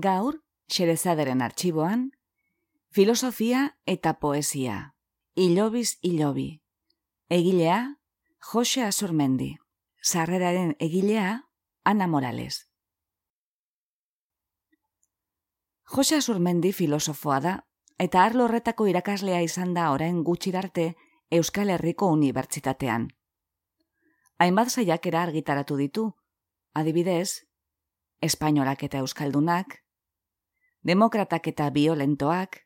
Gaur, xerezaderen artxiboan, filosofia eta poesia, ilobiz ilobi. Egilea, Jose Azurmendi. Sarreraren egilea, Ana Morales. Jose Azurmendi filosofoa da, eta arlo horretako irakaslea izan da orain gutxirarte Euskal Herriko Unibertsitatean. Hainbat saiakera argitaratu ditu, adibidez, espainolak eta euskaldunak, demokratak eta violentoak,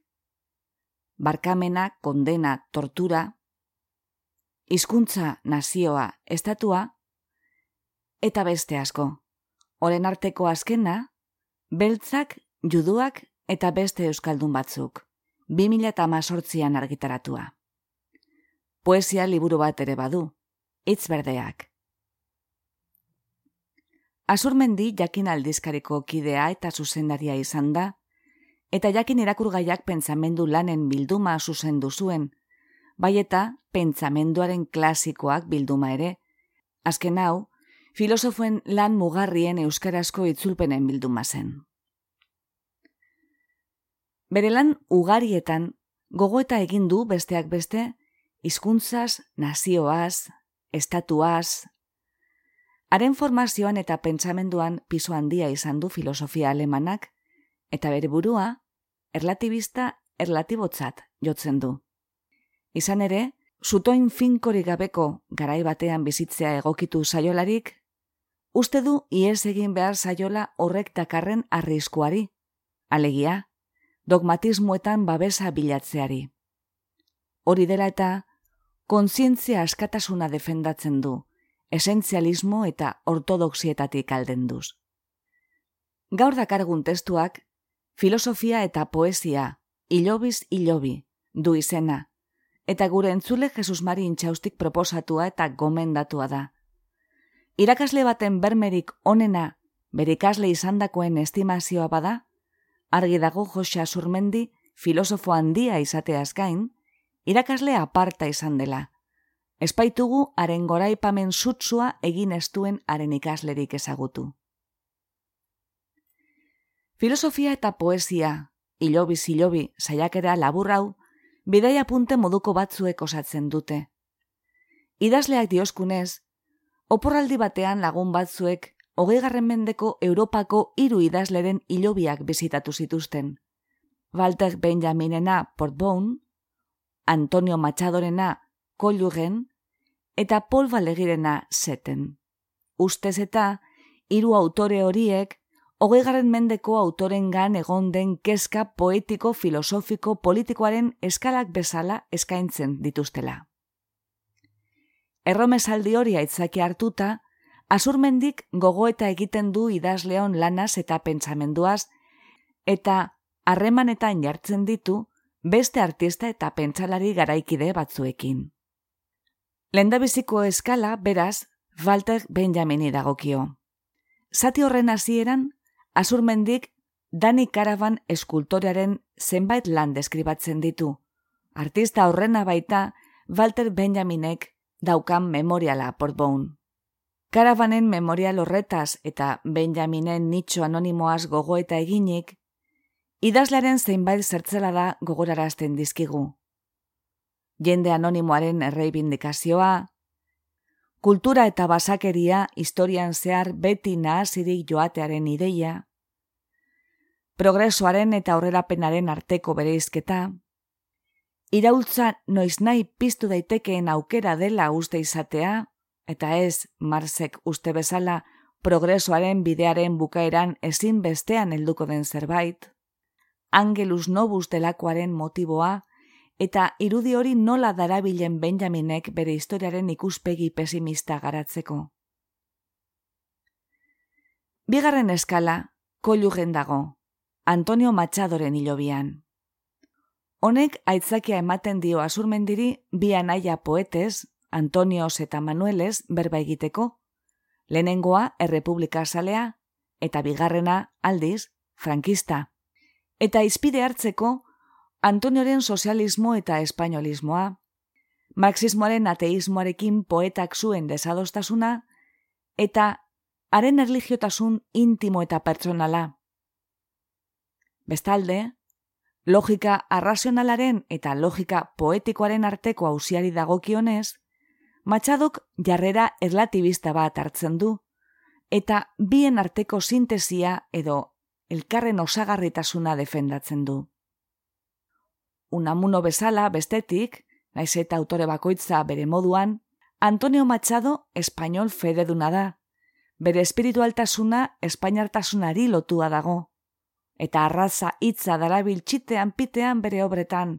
barkamena, kondena, tortura, hizkuntza, nazioa, estatua, eta beste asko. Horen arteko azkena, beltzak, juduak eta beste euskaldun batzuk, 2018an argitaratua. Poesia liburu bat ere badu, hitz berdeak. Azurmendi jakin aldizkariko kidea eta zuzendaria izan da, eta jakin irakurgaiak pentsamendu lanen bilduma zuzendu zuen, bai eta pentsamenduaren klasikoak bilduma ere, azken hau, filosofoen lan mugarrien euskarazko itzulpenen bilduma zen. Bere lan ugarietan, gogoeta egin du besteak beste, hizkuntzaz, nazioaz, estatuaz, Haren formazioan eta pentsamenduan piso handia izan du filosofia alemanak, eta bere burua, erlatibista erlatibotzat jotzen du. Izan ere, zutoin finkori gabeko garai batean bizitzea egokitu saiolarik, uste du ies egin behar saiola horrek dakarren arriskuari, alegia, dogmatismoetan babesa bilatzeari. Hori dela eta, kontzientzia askatasuna defendatzen du, esentzialismo eta ortodoxietatik aldenduz. Gaur dakargun testuak, filosofia eta poesia, ilobiz ilobi, du izena, eta gure entzule Jesus Mari intxaustik proposatua eta gomendatua da. Irakasle baten bermerik onena, berikasle izandakoen estimazioa bada, argi dago Josia Zurmendi filosofo handia izateaz gain, irakasle aparta izan dela, espaitugu haren goraipamen sutsua egin estuen haren ikaslerik ezagutu. Filosofia eta poesia, ilobi zilobi saiakera laburrau, bidaia punte moduko batzuek osatzen dute. Idazleak dioskunez, oporraldi batean lagun batzuek hogei mendeko Europako hiru idazleren ilobiak bizitatu zituzten. Walter Benjaminena Portbone, Antonio Machadorena Kollugen eta Paul Valegirena zeten. Ustez eta hiru autore horiek hogeigarren mendeko autorengan egon den kezka poetiko, filosofiko, politikoaren eskalak bezala eskaintzen dituztela. Erromesaldi hori aitzaki hartuta, azurmendik gogoeta egiten du idazleon lanaz eta pentsamenduaz, eta harremanetan jartzen ditu beste artista eta pentsalari garaikide batzuekin. Lendabiziko eskala, beraz, Walter Benjamini dagokio. Zati horren hasieran, azurmendik Dani Karavan eskultorearen zenbait lan deskribatzen ditu. Artista horrena baita Walter Benjaminek daukan memoriala portboun. Karavanen memorial horretaz eta Benjaminen nitxo anonimoaz gogoeta eginik, idazlaren zeinbait zertzela da gogorarazten dizkigu jende anonimoaren erreibindikazioa, kultura eta basakeria historian zehar beti nahazirik joatearen ideia, progresoaren eta aurrerapenaren arteko bereizketa, iraultza noiz nahi piztu daitekeen aukera dela uste izatea, eta ez, marsek uste bezala, progresoaren bidearen bukaeran ezin bestean helduko den zerbait, angelus nobus delakoaren motiboa, eta irudi hori nola darabilen Benjaminek bere historiaren ikuspegi pesimista garatzeko. Bigarren eskala, kolugen dago, Antonio Machadoren hilobian. Honek aitzakia ematen dio azurmendiri bi anaia poetez, Antonios eta Manueles berba egiteko, lehenengoa errepublika salea, eta bigarrena aldiz, frankista. Eta izpide hartzeko, Antonioren sozialismo eta espainolismoa, marxismoaren ateismoarekin poetak zuen desadostasuna, eta haren erligiotasun intimo eta pertsonala. Bestalde, logika arrazionalaren eta logika poetikoaren arteko hausiari dagokionez, Matxadok jarrera erlatibista bat hartzen du, eta bien arteko sintesia edo elkarren osagarritasuna defendatzen du. Unamuno bezala bestetik, naiz eta autore bakoitza bere moduan, Antonio Machado espainol fededuna da, bere espiritualtasuna espainartasunari lotua dago, eta arraza hitza darabil txitean pitean bere obretan,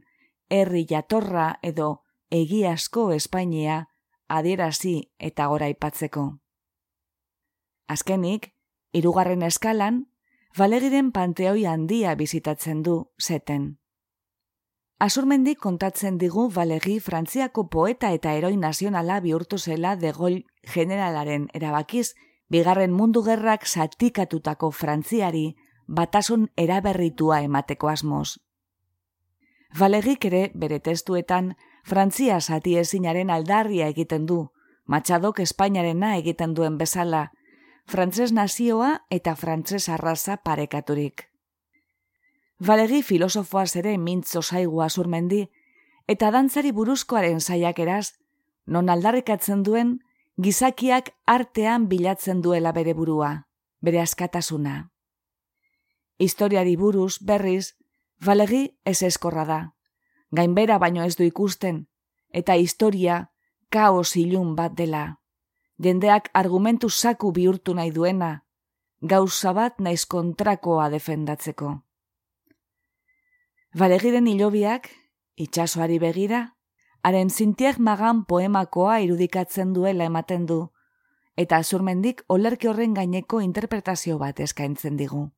herri jatorra edo egiazko Espainia, adierazi eta gora aipatzeko. Azkenik, hirugarren eskalan, Valegiren panteoi handia bizitatzen du zeten. Azurmendi kontatzen digu Valegi Frantziako poeta eta eroi nazionala bihurtu zela de gol generalaren erabakiz, bigarren mundu gerrak zatikatutako Frantziari batasun eraberritua emateko asmoz. Valegik ere bere testuetan Frantzia zati ezinaren aldarria egiten du, Matxadok Espainiarena egiten duen bezala, frantzes nazioa eta frantzes arraza parekaturik. Valegi filosofoa ere mintzo zaigua zurmendi, eta dantzari buruzkoaren zaiak eraz, non aldarrikatzen duen, gizakiak artean bilatzen duela bere burua, bere askatasuna. Historiari buruz, berriz, Valegi ez eskorra da gainbera baino ez du ikusten, eta historia kaos ilun bat dela. Jendeak argumentu saku bihurtu nahi duena, gauza bat naiz kontrakoa defendatzeko. Balegiren hilobiak, itxasoari begira, haren zintiek magan poemakoa irudikatzen duela ematen du, eta azurmendik olerki horren gaineko interpretazio bat eskaintzen digu.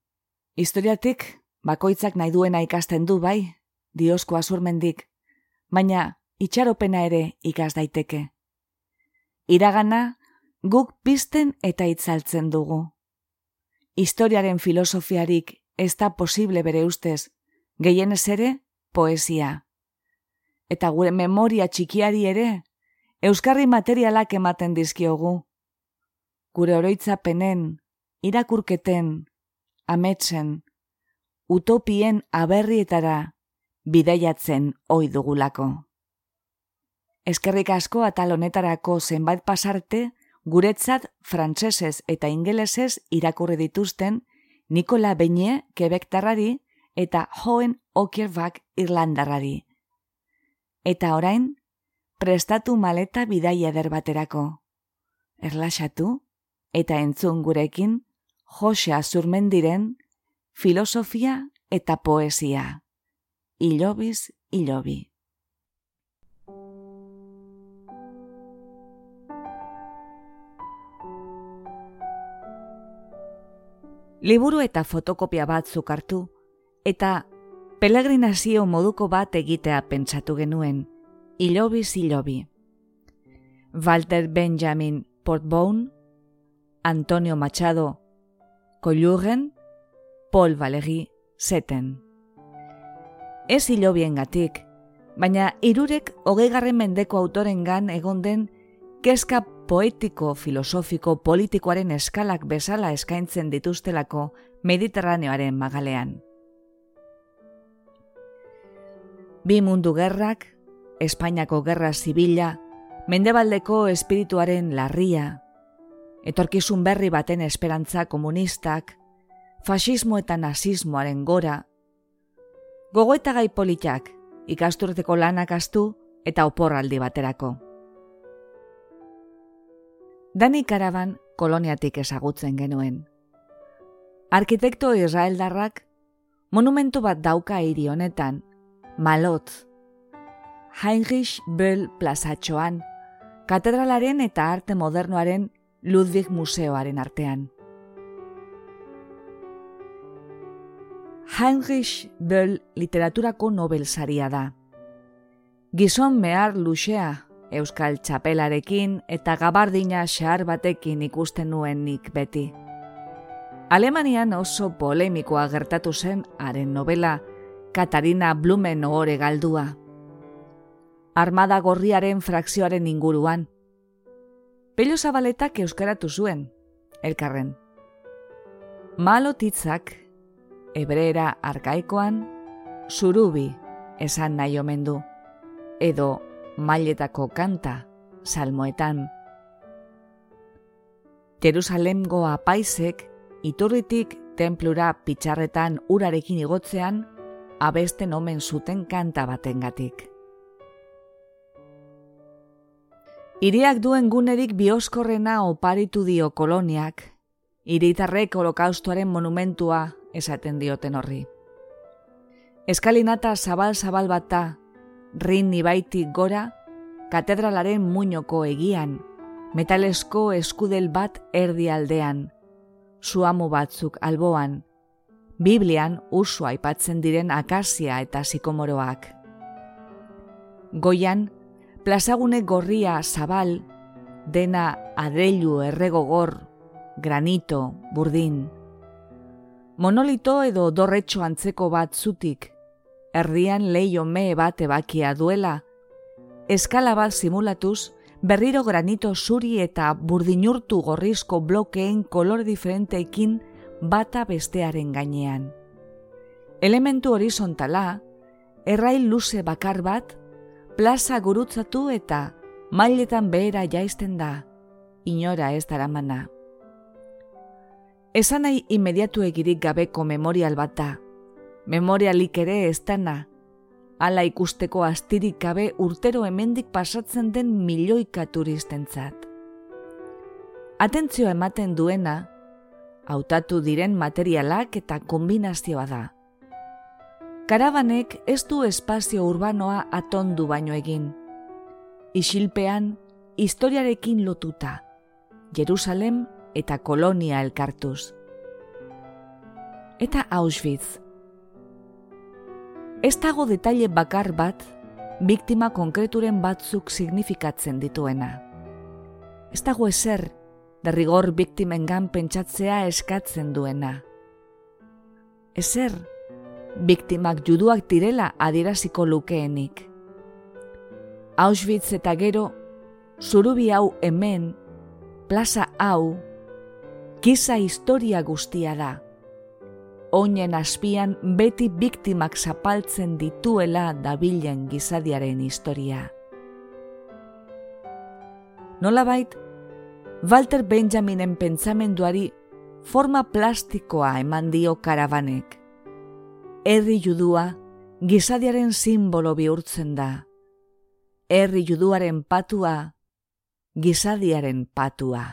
Historiatik, bakoitzak nahi duena ikasten du bai, diosko azurmendik, baina itxaropena ere ikas daiteke. Iragana guk pizten eta itzaltzen dugu. Historiaren filosofiarik ez da posible bere ustez, gehienez ere poesia. Eta gure memoria txikiari ere, euskarri materialak ematen dizkiogu. Gure oroitzapenen, irakurketen, ametzen, utopien aberrietara bidaiatzen oi dugulako. Eskerrik asko atal honetarako zenbait pasarte, guretzat frantsesez eta ingelesez irakurri dituzten Nikola Beñe kebektarrari eta Joen Okierbak Irlandarrari. Eta orain, prestatu maleta bidaia eder baterako. Erlaxatu eta entzun gurekin Jose Azurmendiren filosofia eta poesia ilobiz ilobi. Liburu eta fotokopia bat zukartu, eta pelegrinazio moduko bat egitea pentsatu genuen, ilobiz ilobi. Walter Benjamin Portbone, Antonio Machado, Collugen, Paul Valéry, Seten ez hilobien gatik, baina irurek hogeigarren mendeko autorengan egon den kezka poetiko, filosofiko, politikoaren eskalak bezala eskaintzen dituztelako mediterraneoaren magalean. Bi mundu gerrak, Espainiako gerra zibila, mendebaldeko espirituaren larria, etorkizun berri baten esperantza komunistak, fasismo eta nazismoaren gora, gogoeta gai politak, ikasturteko lanak astu eta oporraldi baterako. Dani Karaban koloniatik ezagutzen genuen. Arkitekto Israeldarrak monumentu bat dauka hiri honetan, Malot, Heinrich Böll plazatxoan, katedralaren eta arte modernoaren Ludwig Museoaren artean. Heinrich Böll literaturako nobel saria da. Gizon mehar luxea, euskal txapelarekin eta gabardina xar batekin ikusten nuen nik beti. Alemanian oso polemikoa gertatu zen haren novela Katarina Blumen ohore galdua. Armada gorriaren frakzioaren inguruan. Pello zabaletak euskaratu zuen, elkarren. Malo titzak hebreera arkaikoan, zurubi esan nahi omen du, edo mailetako kanta salmoetan. Jerusalemgo apaisek iturritik templura pitxarretan urarekin igotzean, abesten omen zuten kanta batengatik. Iriak duen gunerik bioskorrena oparitu dio koloniak, iritarrek holokaustuaren monumentua esaten dioten horri. Eskalinata zabal-zabal bata, rin ibaitik gora, katedralaren muñoko egian, metalesko eskudel bat erdi aldean, suamu batzuk alboan, Biblian usu aipatzen diren akasia eta sikomoroak. Goian, plazagune gorria zabal, dena adreilu erregogor, granito, burdin. Monolito edo dorretxo antzeko bat zutik, erdian leio me bat ebakia duela, eskala bat simulatuz, berriro granito zuri eta burdinurtu gorrizko blokeen kolore diferenteekin bata bestearen gainean. Elementu horizontala, errail luze bakar bat, plaza gurutzatu eta mailetan behera jaizten da, inora ez daramana. Esan nahi inmediatu egirik gabeko memorial bat da, memorialik ere ez dana, ala ikusteko astirik gabe urtero hemendik pasatzen den milioika turistentzat. Atentzio ematen duena, hautatu diren materialak eta kombinazioa da. Karabanek ez du espazio urbanoa atondu baino egin. Isilpean, historiarekin lotuta, Jerusalem eta kolonia elkartuz. Eta Auschwitz, Ez dago detaile bakar bat, biktima konkreturen batzuk signifikatzen dituena. Ez dago ezer, derrigor biktimen gan pentsatzea eskatzen duena. Ezer, biktimak juduak direla adieraziko lukeenik. Auschwitz eta gero, zurubi hau hemen, plaza hau, kiza historia guztia da oinen aspian beti biktimak zapaltzen dituela dabilen gizadiaren historia. Nolabait, Walter Benjaminen pentsamenduari forma plastikoa eman dio karabanek. Herri judua gizadiaren simbolo bihurtzen da. Herri juduaren patua, gizadiaren patua.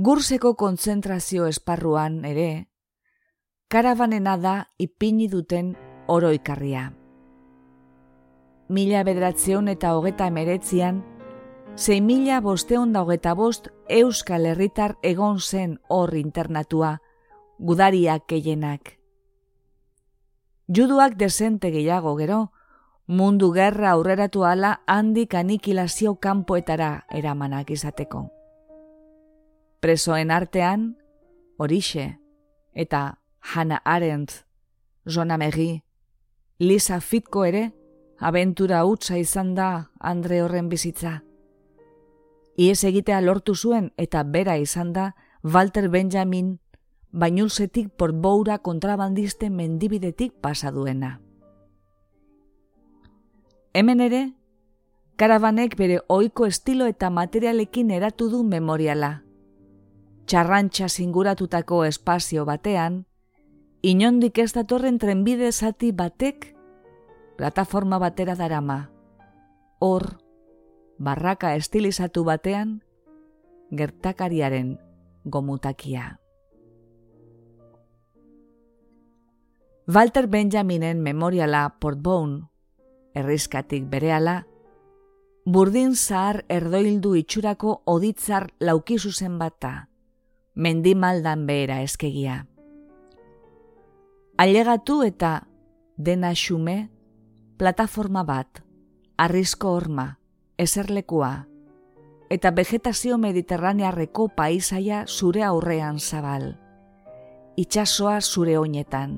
Gurseko kontzentrazio esparruan ere, karabanena da ipini duten oroikarria. Mila bederatzeon eta hogeta emeretzian, zei mila bosteon da hogeta bost euskal herritar egon zen hor internatua, gudariak keienak. Juduak desente gehiago gero, mundu gerra aurreratu ala handik anikilazio kanpoetara eramanak izateko presoen artean, horixe, eta Hannah Arendt, Zona Megi, Lisa Fitko ere, abentura utza izan da Andre horren bizitza. Iez egitea lortu zuen eta bera izan da Walter Benjamin bainulzetik portboura kontrabandiste mendibidetik pasaduena. Hemen ere, karabanek bere ohiko estilo eta materialekin eratu du memoriala txarrantxa singuratutako espazio batean, inondik ez datorren trenbide zati batek plataforma batera darama. Hor, barraka estilizatu batean, gertakariaren gomutakia. Walter Benjaminen memoriala Portbone, errizkatik berehala, burdin zahar erdoildu itxurako oditzar laukizuzen bata, mendimaldan behera eskegia. Ailegatu eta dena xume, plataforma bat, arrisko horma, eserlekua, eta vegetazio mediterranearreko paisaia zure aurrean zabal, itxasoa zure oinetan.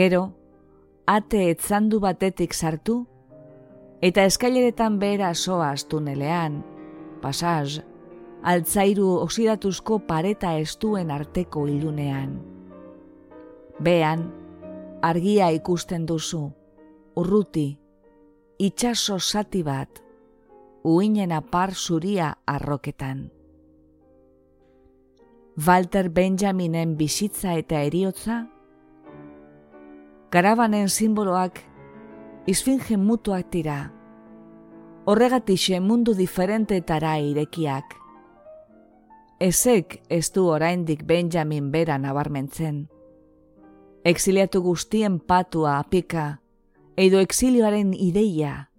Gero, ate etzandu batetik sartu, eta eskaileretan behera soaz tunelean, pasaz, altzairu oksidatuzko pareta estuen arteko ilunean. Bean, argia ikusten duzu, urruti, itxaso zati bat, uinen apar zuria arroketan. Walter Benjaminen bizitza eta eriotza, karabanen simboloak izfinge mutuak tira, horregatixe mundu diferentetara irekiak. Ezek ez du oraindik Benjamin bera nabarmentzen. Exiliatu guztien patua apika, eido exilioaren ideia.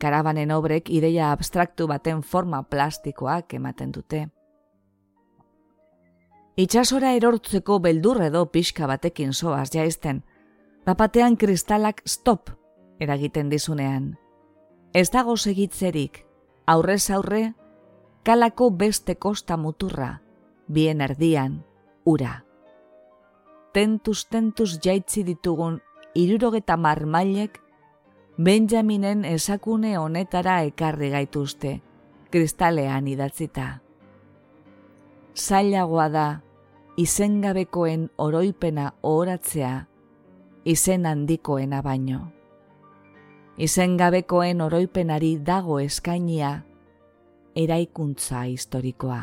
Karabanen obrek ideia abstraktu baten forma plastikoak ematen dute. Itxasora erortzeko beldur edo pixka batekin soaz jaizten, bapatean kristalak stop eragiten dizunean. Ez dago segitzerik, aurrez aurre, kalako beste kosta muturra, bien erdian, ura. Tentuz tentuz jaitzi ditugun irurogeta marmailek, Benjaminen esakune honetara ekarri gaituzte, kristalean idatzita. Zailagoa da, izengabekoen oroipena ohoratzea, izen handikoena baino izengabekoen oroipenari dago eskainia eraikuntza historikoa.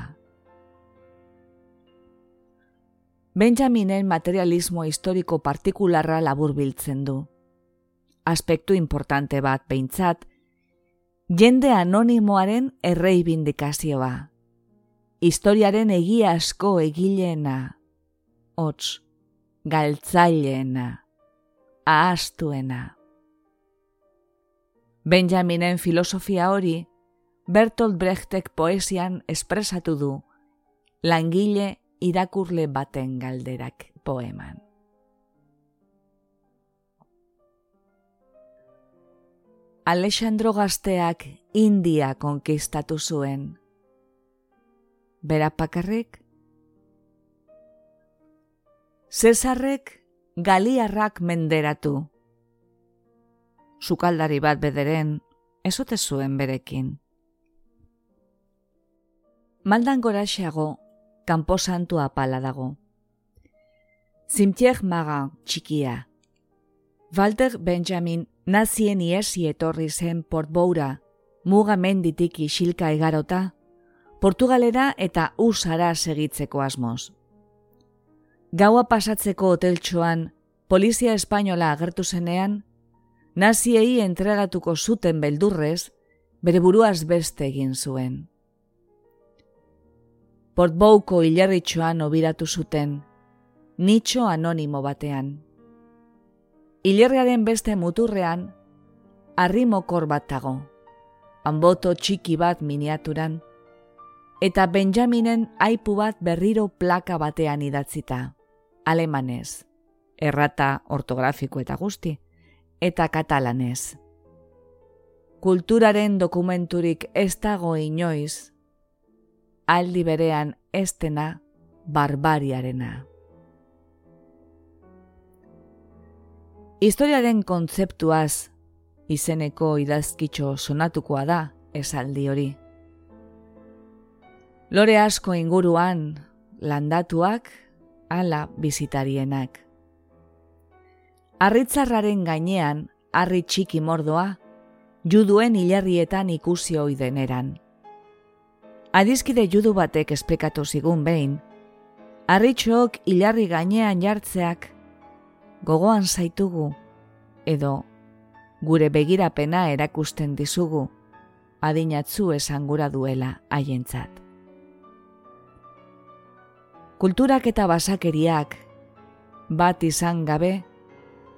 Benjaminen materialismo historiko partikularra labur biltzen du. Aspektu importante bat behintzat, jende anonimoaren erreibindikazioa. Historiaren egia asko egileena, hots, galtzaileena, ahastuena. Benjaminen filosofia hori, Bertolt Brechtek poesian espresatu du, langile irakurle baten galderak poeman. Alexandro Gazteak India konkistatu zuen. Berapakarrik? Cesarrek Galiarrak menderatu sukaldari bat bederen, ezote zuen berekin. Maldan goraxeago, kanpo santua pala dago. Zimtiek maga txikia. Walter Benjamin nazien iesi etorri zen portboura, muga menditik isilka egarota, Portugalera eta usara segitzeko asmoz. Gaua pasatzeko hoteltxoan, polizia espainola agertu zenean, naziei entregatuko zuten beldurrez, bere buruaz beste egin zuen. Portbouko hilarritxoan obiratu zuten, nitxo anonimo batean. Hilerriaren beste muturrean, arrimokor bat dago, anboto txiki bat miniaturan, eta Benjaminen aipu bat berriro plaka batean idatzita, alemanez, errata ortografiko eta guzti, eta katalanez. Kulturaren dokumenturik ez dago inoiz, aldi berean estena barbariarena. Historiaren kontzeptuaz izeneko idazkitxo sonatukoa da esaldi hori. Lore asko inguruan landatuak ala bizitarienak. Arritzarraren gainean, harri txiki mordoa, juduen hilarrietan ikusi ohi deneran. Adizkide judu batek esplikatu zigun behin, harritxook hilarri gainean jartzeak gogoan zaitugu edo gure begirapena erakusten dizugu adinatzu esan gura duela haientzat. Kulturak eta basakeriak bat izan gabe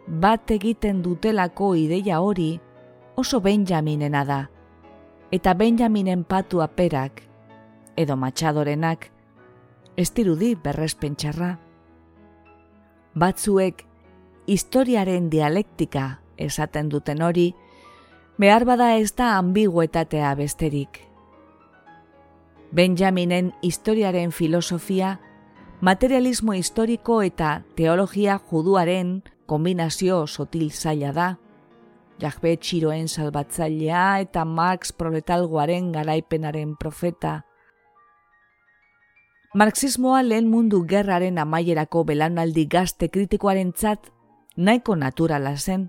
bat egiten dutelako ideia hori oso Benjaminena da, eta Benjaminen patua perak, edo matxadorenak, ez dirudi berrespentxarra. Batzuek, historiaren dialektika esaten duten hori, behar bada ez da ambiguetatea besterik. Benjaminen historiaren filosofia, materialismo historiko eta teologia juduaren kombinazio sotil zaila da. Jahbe txiroen salbatzailea eta Marx proletalgoaren garaipenaren profeta, Marxismoa lehen mundu gerraren amaierako belanaldi gazte kritikoaren txat nahiko naturala zen.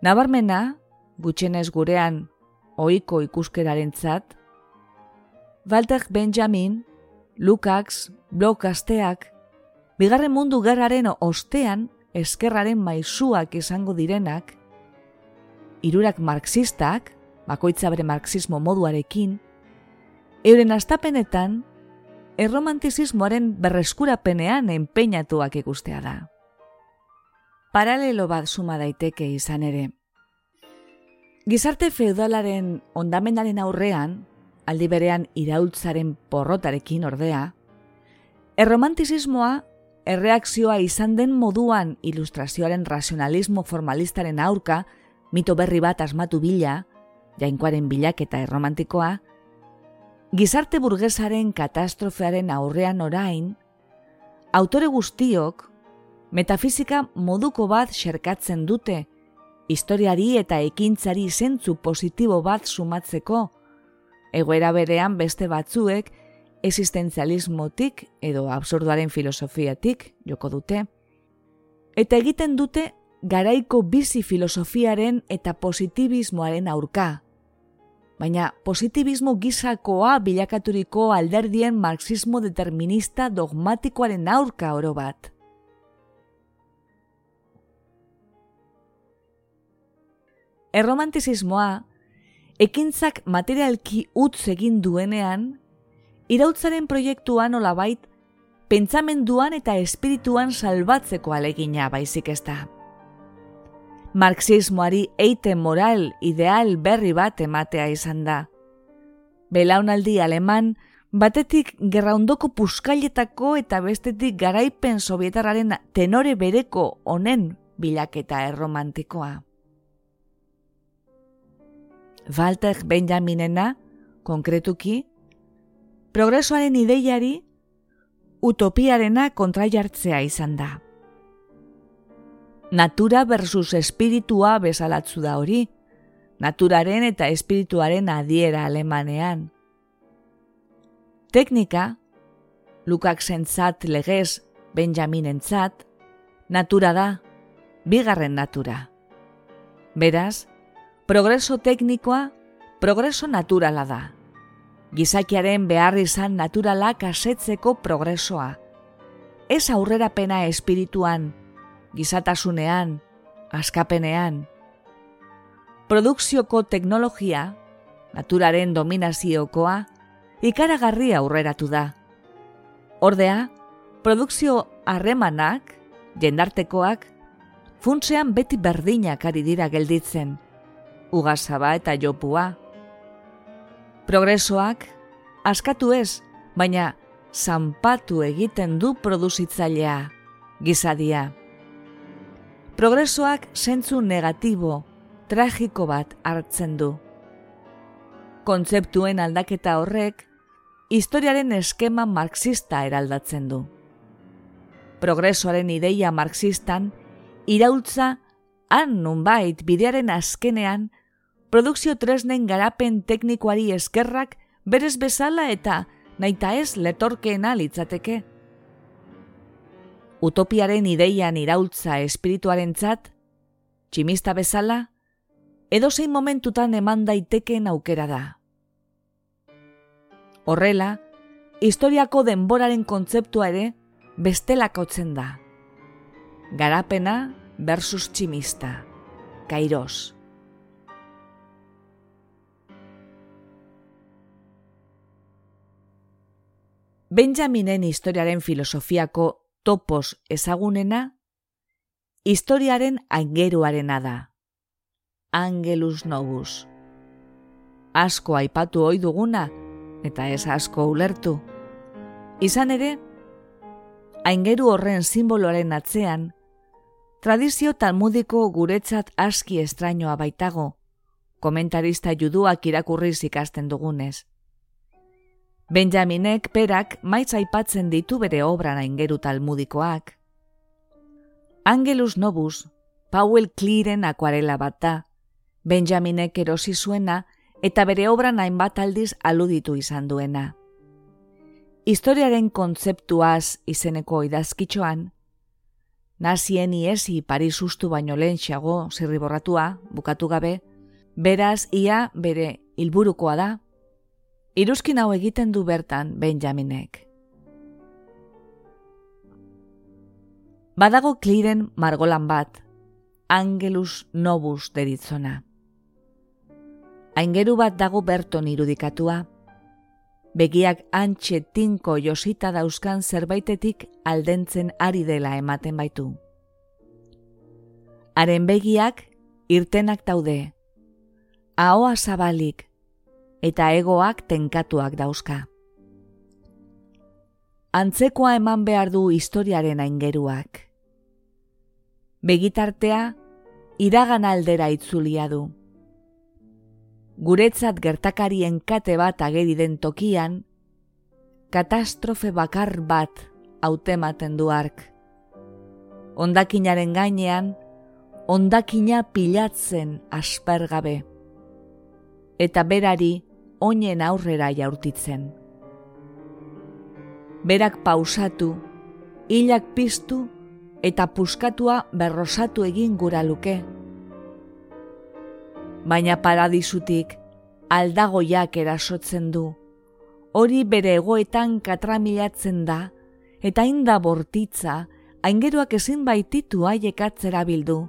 Nabarmena, gutxenez gurean, oiko ikuskeraren txat, Walter Benjamin, Lukacs, Blok asteak, bigarren mundu gerraren ostean eskerraren maizuak izango direnak, irurak marxistak, bakoitza bere marxismo moduarekin, euren astapenetan, erromantizismoaren berreskurapenean enpeinatuak ikustea da. Paralelo bat suma daiteke izan ere. Gizarte feudalaren ondamenaren aurrean, aldi berean iraultzaren porrotarekin ordea, erromantizismoa erreakzioa izan den moduan ilustrazioaren rasionalismo formalistaren aurka, mito berri bat asmatu bila, jainkoaren bilak eta erromantikoa, gizarte burgesaren katastrofearen aurrean orain, autore guztiok, metafizika moduko bat xerkatzen dute, historiari eta ekintzari zentzu positibo bat sumatzeko, egoera berean beste batzuek existenzialismotik edo absurduaren filosofiatik joko dute, eta egiten dute garaiko bizi filosofiaren eta positibismoaren aurka. Baina positibismo gizakoa bilakaturiko alderdien marxismo determinista dogmatikoaren aurka oro bat. Erromantizismoa, ekintzak materialki utz egin duenean, irautzaren proiektuan olabait, pentsamenduan eta espirituan salbatzeko alegina baizik ez da. Marxismoari eite moral ideal berri bat ematea izan da. Belaunaldi aleman, batetik gerraundoko puskailetako eta bestetik garaipen sovietararen tenore bereko honen bilaketa erromantikoa. Walter Benjaminena, konkretuki, progresoaren ideiari utopiarena kontraiartzea izan da. Natura versus espiritua bezalatzu da hori, naturaren eta espirituaren adiera alemanean. Teknika, Lukak zentzat legez Benjaminen zat, natura da, bigarren natura. Beraz, progreso teknikoa, progreso naturala da gizakiaren behar izan naturalak asetzeko progresoa. Ez aurrera pena espirituan, gizatasunean, askapenean. Produkzioko teknologia, naturaren dominaziokoa, ikaragarri aurreratu da. Ordea, produkzio harremanak, jendartekoak, funtzean beti berdinak ari dira gelditzen, ugazaba eta jopua, Progresoak, askatu ez, baina zanpatu egiten du produzitzailea, gizadia. Progresoak zentzu negatibo, tragiko bat hartzen du. Kontzeptuen aldaketa horrek, historiaren eskema marxista eraldatzen du. Progresoaren ideia marxistan, iraultza, han nunbait bidearen azkenean, produkzio tresnen garapen teknikoari eskerrak berez bezala eta naita ez letorkeena litzateke. Utopiaren ideian iraultza espirituaren txat, tximista bezala, edo zein momentutan eman daitekeen aukera da. Horrela, historiako denboraren kontzeptua ere bestelakautzen da. Garapena versus tximista. Kairos. Benjaminen historiaren filosofiako topos ezagunena, historiaren aingeruarena da. Angelus novus. Asko aipatu ohi duguna eta ez asko ulertu. Izan ere, aingeru horren simboloaren atzean, tradizio talmudiko guretzat aski estrainoa baitago, komentarista juduak irakurriz ikasten dugunez. Benjaminek perak maiz aipatzen ditu bere obran aingeru talmudikoak. Angelus Nobus, Powell Clearen akuarela bat da, Benjaminek erosi zuena eta bere obran hainbat aldiz aluditu izan duena. historiaren kontzeptuaz izeneko idazkitxoan, nazien iesi Paris ustu baino lehen xago zirriborratua, bukatu gabe, beraz ia bere hilburukoa da, iruzkin hau egiten du bertan Benjaminek. Badago kliren margolan bat, Angelus Novus deritzona. Aingeru bat dago berton irudikatua, begiak antxe tinko josita dauzkan zerbaitetik aldentzen ari dela ematen baitu. Haren begiak irtenak daude, ahoa zabalik eta egoak tenkatuak dauzka. Antzekoa eman behar du historiaren aingeruak. Begitartea, iragan aldera itzulia du guretzat gertakarien kate bat ageri den tokian, katastrofe bakar bat hautematen du ark. Ondakinaren gainean, ondakina pilatzen aspergabe. Eta berari oinen aurrera jaurtitzen. Berak pausatu, hilak piztu eta puskatua berrosatu egin gura luke baina paradisutik aldagoiak erasotzen du. Hori bere egoetan katramilatzen da, eta inda bortitza, aingeruak ezin baititu haiek atzera bildu.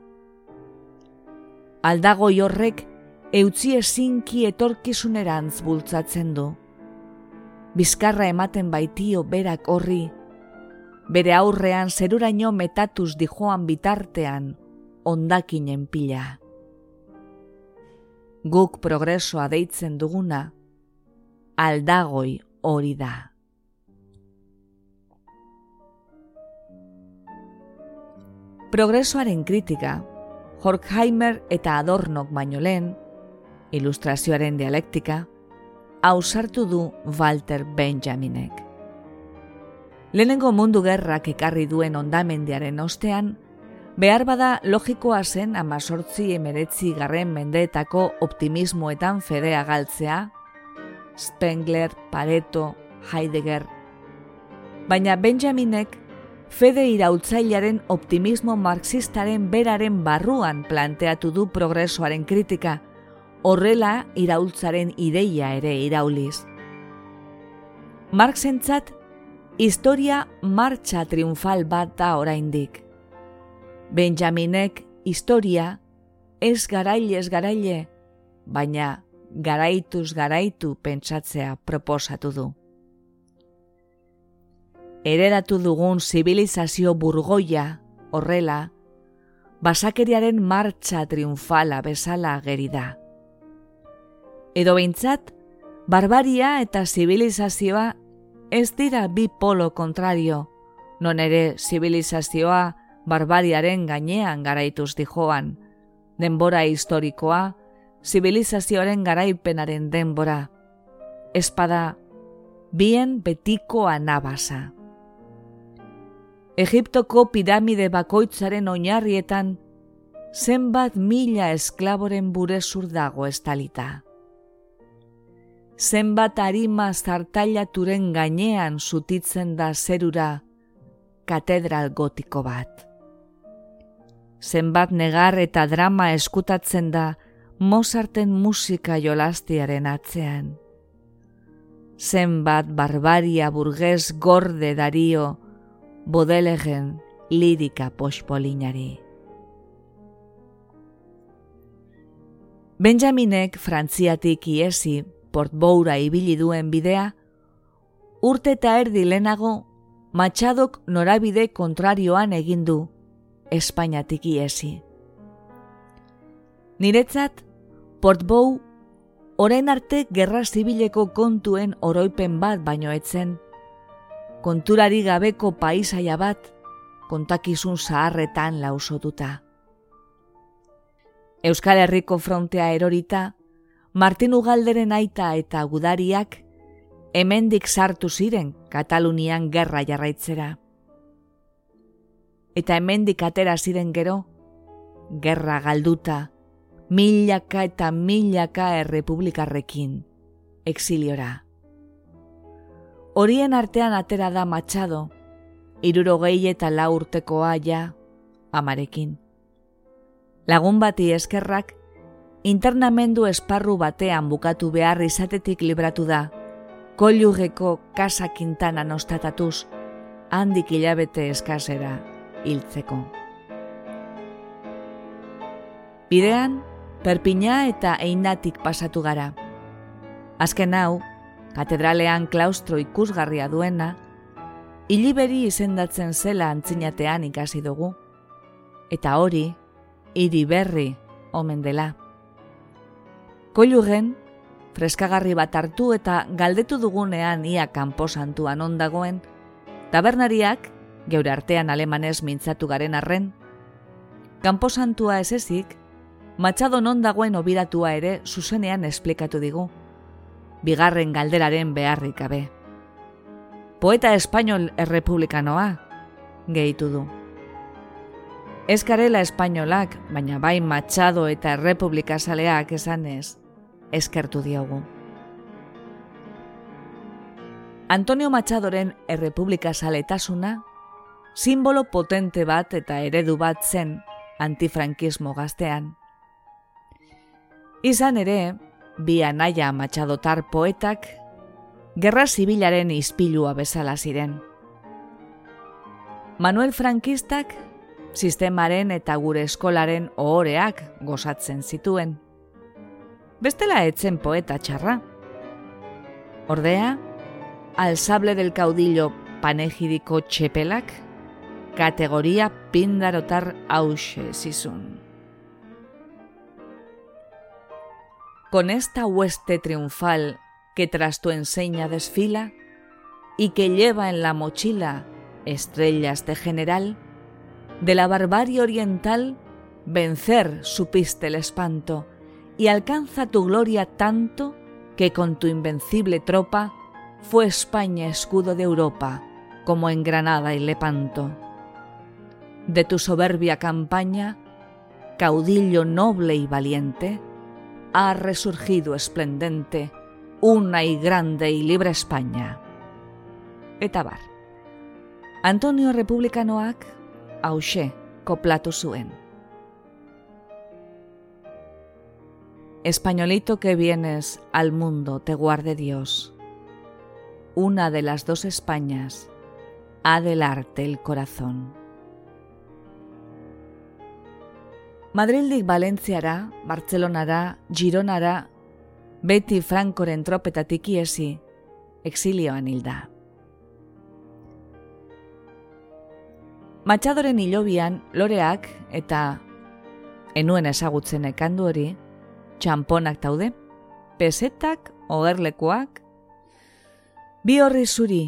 Aldagoi horrek eutzi ezinki etorkizunerantz bultzatzen du. Bizkarra ematen baitio berak horri, bere aurrean zeruraino metatuz dijoan bitartean ondakinen pila guk progresoa deitzen duguna, aldagoi hori da. Progresoaren kritika, Horkheimer eta Adornok baino lehen, ilustrazioaren dialektika, hausartu du Walter Benjaminek. Lehenengo mundu gerrak ekarri duen ondamendiaren ostean, Behar bada logikoa zen amazortzi emeretzi garren mendeetako optimismoetan fedea galtzea, Spengler, Pareto, Heidegger. Baina Benjaminek fede irautzailaren optimismo marxistaren beraren barruan planteatu du progresoaren kritika, horrela iraultzaren ideia ere irauliz. Marxentzat, historia martxa triunfal bat da oraindik. Benjaminek historia ez garaile ez garaile, baina garaituz garaitu pentsatzea proposatu du. Ereratu dugun zibilizazio burgoia horrela, basakeriaren martxa triunfala bezala ageri da. Edo behintzat, barbaria eta zibilizazioa ez dira bi polo kontrario, non ere zibilizazioa barbariaren gainean garaituz dijoan, denbora historikoa, zibilizazioaren garaipenaren denbora, espada, bien betiko anabasa. Egiptoko piramide bakoitzaren oinarrietan, zenbat mila esklaboren burezur dago estalita. Zenbat harima zartailaturen gainean zutitzen da zerura katedral gotiko bat zenbat negar eta drama eskutatzen da Mozarten musika jolastiaren atzean. Zenbat barbaria burgez gorde dario bodelegen lirika pospolinari. Benjaminek frantziatik iesi portboura ibili duen bidea, urte eta erdi lehenago matxadok norabide kontrarioan egin du Espainiatik iesi. Niretzat, Portbou, orain arte gerra zibileko kontuen oroipen bat baino etzen, konturari gabeko paisaia bat, kontakizun zaharretan lausotuta. Euskal Herriko frontea erorita, Martin Ugalderen aita eta gudariak, hemendik sartu ziren Katalunian gerra jarraitzera eta hemendik atera ziren gero, gerra galduta, milaka eta milaka errepublikarrekin, exiliora. Horien artean atera da matxado, iruro gehi eta la urtekoa ja, amarekin. Lagun bati eskerrak, internamendu esparru batean bukatu behar izatetik libratu da, kollugeko kasa kintana nostatatuz, handik hilabete eskasera hiltzeko. Bidean, perpina eta einatik pasatu gara. Azken hau, katedralean klaustro ikusgarria duena, hiliberi izendatzen zela antzinatean ikasi dugu. Eta hori, hiri berri omen dela. Kollugen, freskagarri bat hartu eta galdetu dugunean ia kanposantuan ondagoen, tabernariak, geure artean alemanez mintzatu garen arren, kanposantua ez ezik, matxado non dagoen obiratua ere zuzenean esplikatu digu, bigarren galderaren beharrik gabe. Poeta espainol errepublikanoa, gehitu du. Ez garela espainolak, baina bai matxado eta errepublikazaleak esanez, eskertu diogu. Antonio Machadoren errepublika saletasuna, simbolo potente bat eta eredu bat zen antifrankismo gaztean. Izan ere, bi anaia Machadotar poetak, gerra zibilaren izpilua bezala ziren. Manuel Frankistak, sistemaren eta gure eskolaren ohoreak gozatzen zituen bestela etzen poeta txarra. Ordea, al sable del caudillo panegiriko txepelak, kategoria pindarotar hause zizun. Con esta hueste triunfal que tras tu enseña desfila y que lleva en la mochila estrellas de general, de la barbarie oriental vencer supiste el espanto y alcanza tu gloria tanto que con tu invencible tropa fue España escudo de Europa, como en Granada y Lepanto. De tu soberbia campaña, caudillo noble y valiente, ha resurgido esplendente una y grande y libre España. Etabar. Antonio Republicanoak hause koplatu zuen. Españolito que vienes al mundo, te guarde Dios. Una de las dos Españas ha del arte el corazón. Madrildik Valentziara, Bartzelonara, Gironara, beti Frankoren tropetatik iesi, exilioan hilda. Matxadoren hilobian, loreak eta enuen ezagutzen ekandu hori, txamponak taude, pesetak, ogerlekoak, bi horri zuri,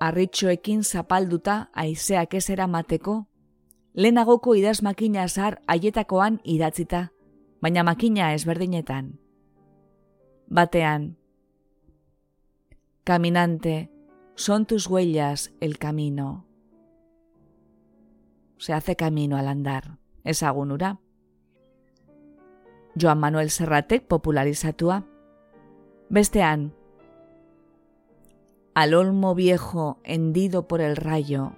arritxoekin zapalduta aizeak ez eramateko, lehenagoko idaz makina azar aietakoan idatzita, baina makina ezberdinetan. Batean, Caminante, son tus huellas el camino. Se hace camino al andar, ezagunura. Joan Manuel Serratek popularizatua. Bestean, al olmo viejo hendido por el rayo.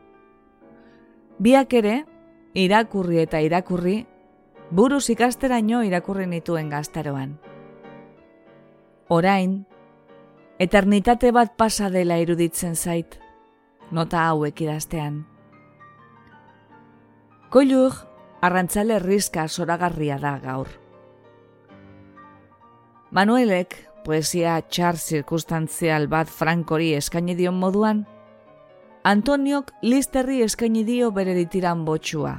Biak ere, irakurri eta irakurri, buruz ikasteraino irakurri nituen gaztaroan. Orain, eternitate bat pasa dela iruditzen zait, nota hauek idaztean. Koilur, arrantzale rizka zoragarria da gaur. Manuelek poesia txar zirkustantzial bat Frankori eskaini dion moduan, Antoniok listerri eskaini dio bere ditiran botxua.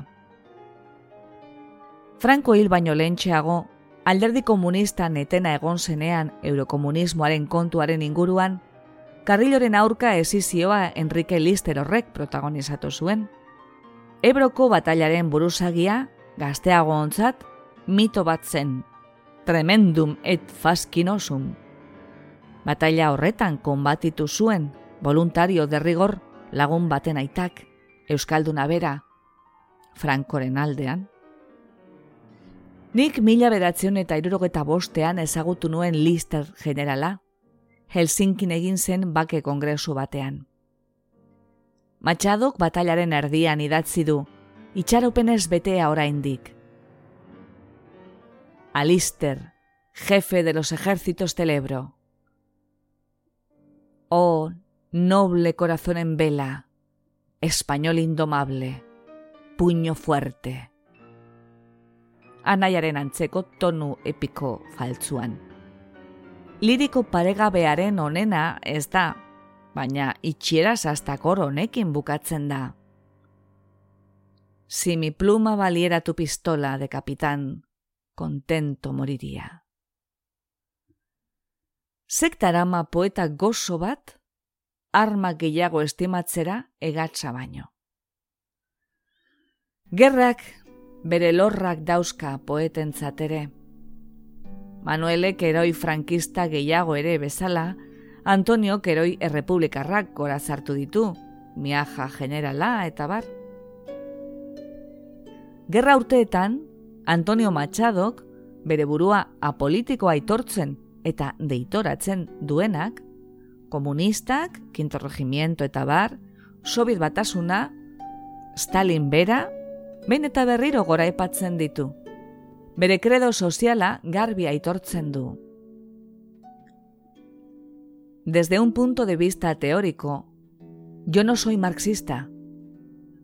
Franko hil baino lehentxeago, alderdi komunistan etena egon zenean eurokomunismoaren kontuaren inguruan, karriloren aurka ezizioa Enrique Lister horrek protagonizatu zuen. Ebroko batailaren buruzagia, gazteago ontzat, mito bat zen tremendum et fascinosum. Bataila horretan konbatitu zuen, voluntario derrigor lagun baten aitak, Euskalduna bera, Frankoren aldean. Nik mila beratzen eta irurogeta bostean ezagutu nuen lister generala, Helsinkin egin zen bake kongresu batean. Matxadok batailaren erdian idatzi du, itxaropenez betea oraindik. Alister, jefe de los ejércitos del Ebro. Oh, noble corazón en vela, español indomable, puño fuerte. Anaiaren antzeko tonu epiko faltzuan. Liriko paregabearen onena ez da, baina itxieraz hasta honekin bukatzen da. Si mi pluma valiera tu pistola de capitán, contento moriria. Sektarama poeta gozo bat, arma gehiago estimatzera egatza baino. Gerrak bere lorrak dauzka poeten zatere. Manuelek eroi frankista gehiago ere bezala, Antonio keroi errepublikarrak gora zartu ditu, miaja generala eta bar. Gerra urteetan, Antonio Machadok bere burua apolitikoa aitortzen eta deitoratzen duenak, komunistak, kinto regimiento eta bar, sobit batasuna, Stalin bera, behin eta berriro gora epatzen ditu. Bere kredo soziala garbi aitortzen du. Desde un punto de vista teórico, yo no soy marxista.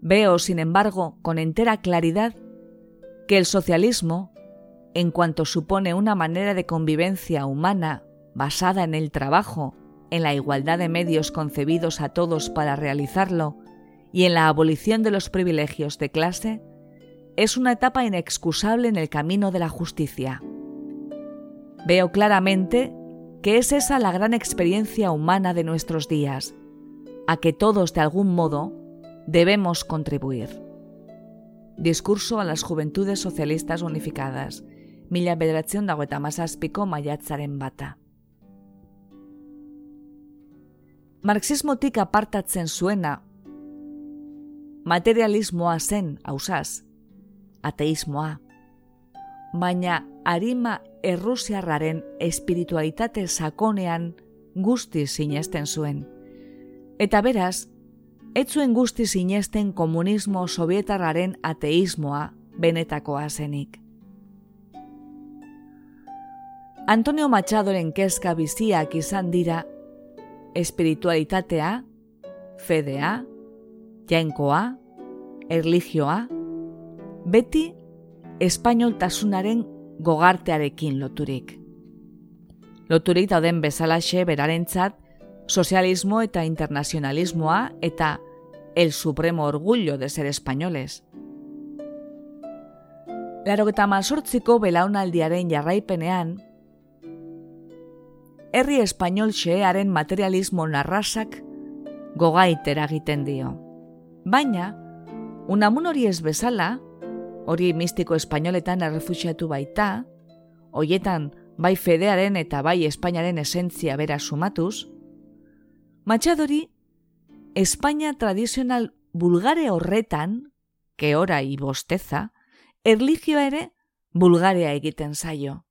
Veo, sin embargo, con entera claridad que el socialismo, en cuanto supone una manera de convivencia humana basada en el trabajo, en la igualdad de medios concebidos a todos para realizarlo y en la abolición de los privilegios de clase, es una etapa inexcusable en el camino de la justicia. Veo claramente que es esa la gran experiencia humana de nuestros días, a que todos de algún modo debemos contribuir. Discurso a las Juventudes Socialistas Unificadas, mila bederatzen dago eta mazazpiko maiatzaren bata. Marxismotik apartatzen zuena, materialismoa zen, hausaz, ateismoa, baina harima errusiarraren espiritualitate sakonean guzti sinesten zuen. Eta beraz, ez zuen guzti sinesten komunismo sovietarraren ateismoa benetakoa zenik. Antonio Machadoren kezka biziak izan dira espiritualitatea, fedea, jainkoa, erligioa, beti espainoltasunaren gogartearekin loturik. Loturik dauden bezalaxe berarentzat sozialismo eta internazionalismoa eta el supremo orgullo de ser españoles. Laro eta mazortziko belaunaldiaren jarraipenean, herri espainol xearen materialismo narrasak gogaitera egiten dio. Baina, unamun hori ez bezala, hori mistiko espainoletan errefusiatu baita, hoietan bai fedearen eta bai espainaren esentzia bera sumatuz, Matxadori, Espainia tradizional bulgare horretan, keora ibosteza, erligioa ere bulgarea egiten zaio.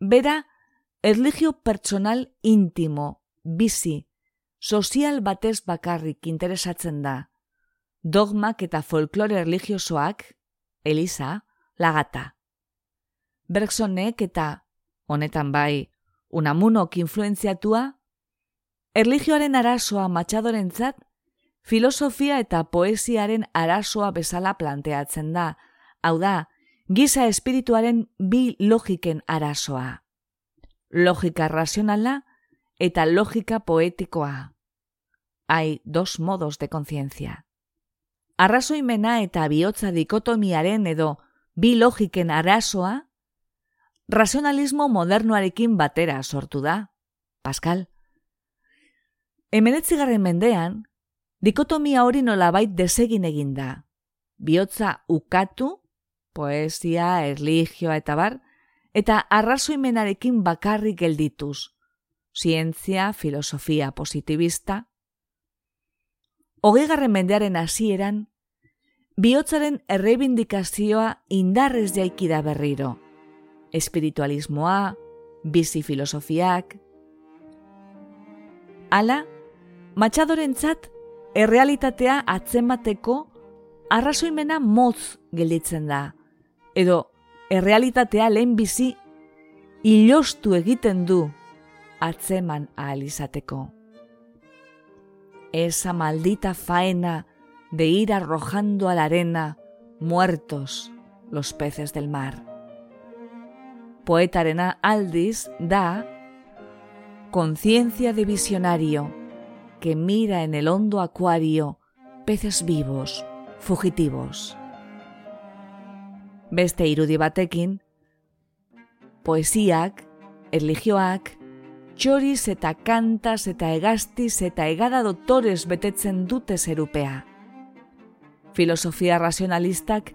Bera, erligio pertsonal intimo, bizi, sozial batez bakarrik interesatzen da, dogmak eta folklore erligiosoak, Elisa, lagata. Bergsonek eta, honetan bai, unamunok influenziatua, Erligioaren arasoa matxadorentzat, filosofia eta poesiaren arasoa bezala planteatzen da, hau da, giza espirituaren bi logiken arasoa. Logika razionala eta logika poetikoa. Hai dos modos de conciencia. Arrazoimena eta bihotza dikotomiaren edo bi logiken arasoa, razionalismo modernoarekin batera sortu da. Pascal, Emenetzigarren mendean, dikotomia hori nolabait desegin egin da. Biotza ukatu, poesia, erligioa eta bar, eta arrazoimenarekin bakarrik geldituz. Zientzia, filosofia positibista. Hogeigarren mendearen hasieran, bihotzaren errebindikazioa indarrez jaikida berriro. Espiritualismoa, bizi filosofiak, Hala, matxadorentzat errealitatea atzemateko arrazoimena motz gelditzen da. Edo, errealitatea lehen bizi ilostu egiten du atzeman ahal izateko. Esa maldita faena de ir arrojando a la arena muertos los peces del mar. Poetarena aldiz da conciencia de visionario que mira en el hondo acuario peces vivos, fugitivos. Beste irudi batekin, poesiak, erligioak, txoriz eta kantaz eta egaztiz eta egada dotores betetzen dute zerupea. Filosofia razionalistak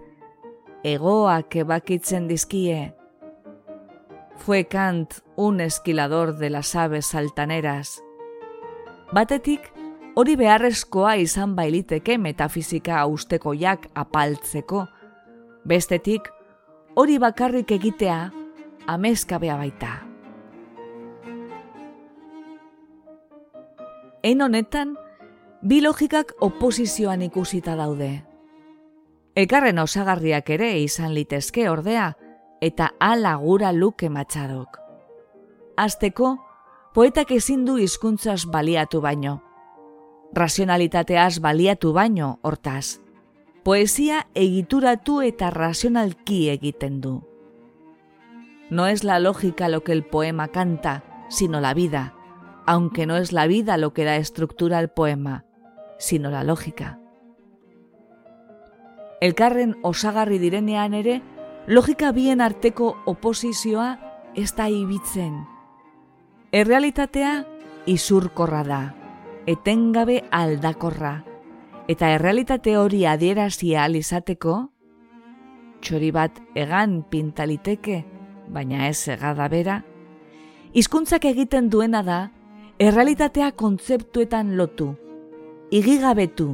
egoak ebakitzen dizkie. Fue Kant un esquilador de las aves altaneras. Batetik, hori beharrezkoa izan bailiteke metafizika austekoiak apaltzeko. Bestetik, hori bakarrik egitea amezkabea baita. Ein honetan, bi logikak oposizioan ikusita daude. Ekarren osagarriak ere izan litezke ordea, eta ala gura luke matxadok. Azteko, poetak ezin du hizkuntzaz baliatu baino. Razionalitateaz baliatu baino, hortaz. Poesia egituratu eta razionalki egiten du. No es la lógica lo que el poema canta, sino la vida, aunque no es la vida lo que da estructura al poema, sino la lógica. Elkarren osagarri direnean ere, logika bien arteko oposizioa ez da ibitzen. Errealitatea izurkorra da, etengabe aldakorra, eta errealitate hori adierazia alizateko, txori bat egan pintaliteke, baina ez egada bera, hizkuntzak egiten duena da, errealitatea kontzeptuetan lotu, igigabetu,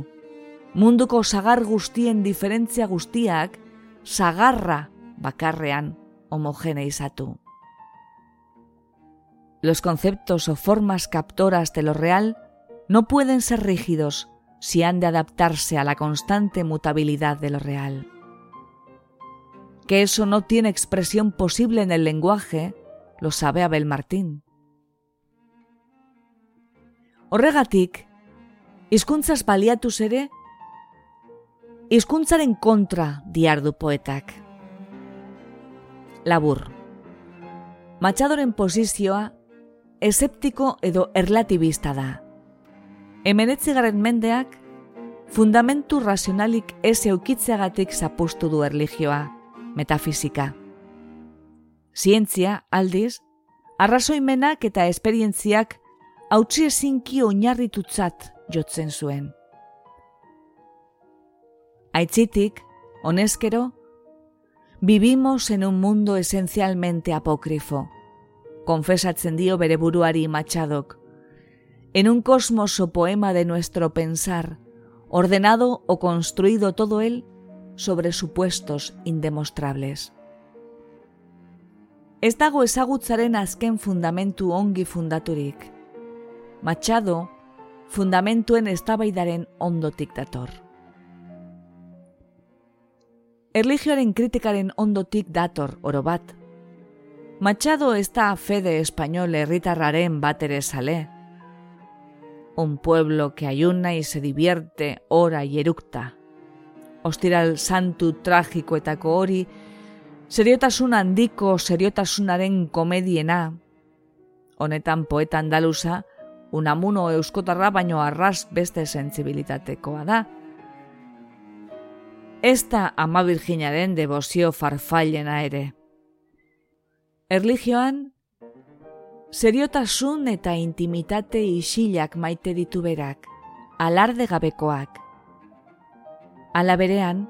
munduko sagar guztien diferentzia guztiak, sagarra bakarrean homogeneizatu. Los conceptos o formas captoras de lo real no pueden ser rígidos si han de adaptarse a la constante mutabilidad de lo real que eso no tiene expresión posible en el lenguaje, lo sabe Abel Martín. Horregatik, hizkuntzaz baliatuz ere, hizkuntzaren kontra diardu poetak. Labur. Matxadoren posizioa eseptiko edo erlatibista da. Hemenetzigarren mendeak, fundamentu razionalik ez eukitzeagatik zapustu du erligioa metafizika. Zientzia, aldiz, arrazoimenak eta esperientziak hautsi ezinki oinarritutzat jotzen zuen. Aitzitik, honezkero, vivimos en un mundo esencialmente apócrifo, confesatzen dio bere buruari matxadok, en un cosmos o poema de nuestro pensar, ordenado o construido todo él sobre supuestos indemostrables. Ez dago ezagutzaren azken fundamentu ongi fundaturik. Machado, fundamentuen eztabaidaren ondotik dator. Erligioaren kritikaren ondotik dator oro bat. Machado ez da fede español herritarraren bat ere sale. Un pueblo que ayuna y se divierte ora y eructa ostiral santu tragikoetako hori, seriotasun handiko seriotasunaren komediena, honetan poeta andaluza, unamuno euskotarra baino arras beste sentzibilitatekoa da. Ez da ama virginaren debozio farfailena ere. Erligioan, seriotasun eta intimitate isilak maite ditu berak, alarde gabekoak, Ala berean,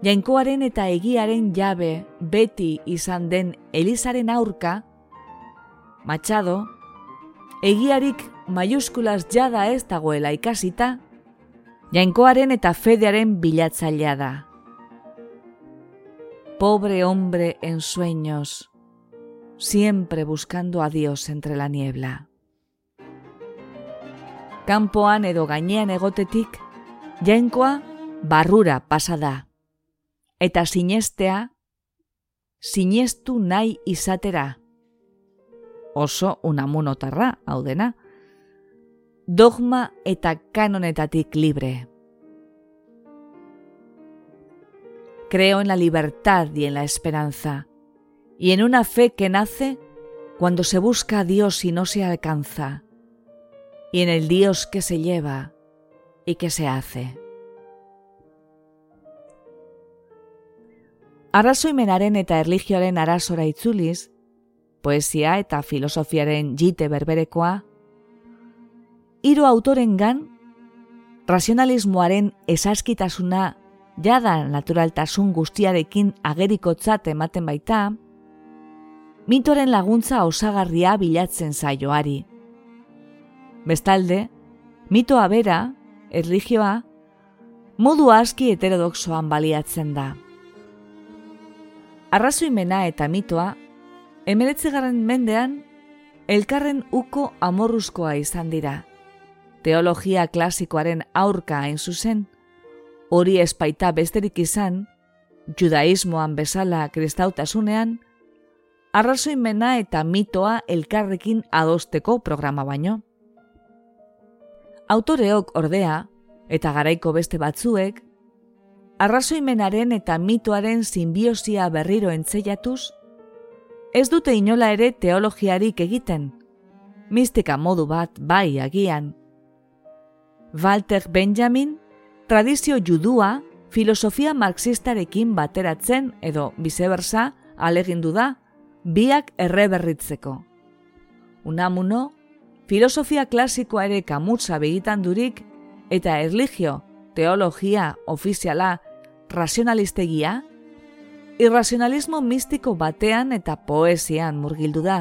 jainkoaren eta egiaren jabe beti izan den Elizaren aurka, Machado, egiarik maiuskulaz jada ez dagoela ikasita, jainkoaren eta fedearen bilatzailea da. Pobre hombre en sueños, siempre buscando a Dios entre la niebla. Kanpoan edo gainean egotetik, jainkoa barrura pasa da. Eta sinestea, sinestu nahi izatera. Oso unamunotarra, hau dena. Dogma eta kanonetatik libre. Creo en la libertad y en la esperanza, y en una fe que nace cuando se busca a Dios y no se alcanza, y en el Dios que se lleva y que se hace. Arrazoimenaren eta erligioaren arazora itzuliz, poesia eta filosofiaren jite berberekoa, hiru autorengan razionalismoaren esaskitasuna jada naturaltasun guztiarekin agerikotzat ematen baita, mitoren laguntza osagarria bilatzen zaioari. Bestalde, mitoa bera, erligioa, modu aski heterodoxoan baliatzen da. Arrazoimena eta mitoa, emeretzegarren mendean, elkarren uko amorruzkoa izan dira. Teologia klasikoaren aurka hain zuzen, hori espaita besterik izan, judaismoan bezala kristautasunean, arrazoimena eta mitoa elkarrekin adosteko programa baino. Autoreok ordea, eta garaiko beste batzuek, arrazoimenaren eta mitoaren simbiosia berriro entzeiatuz, ez dute inola ere teologiarik egiten, mistika modu bat bai agian. Walter Benjamin, tradizio judua filosofia marxistarekin bateratzen edo bizebersa alegindu da biak erreberritzeko. Unamuno, filosofia klasikoa ere kamutza begitan durik eta erligio, teologia, ofiziala, razionalistegia, irrazionalismo mistiko batean eta poesian murgildu da.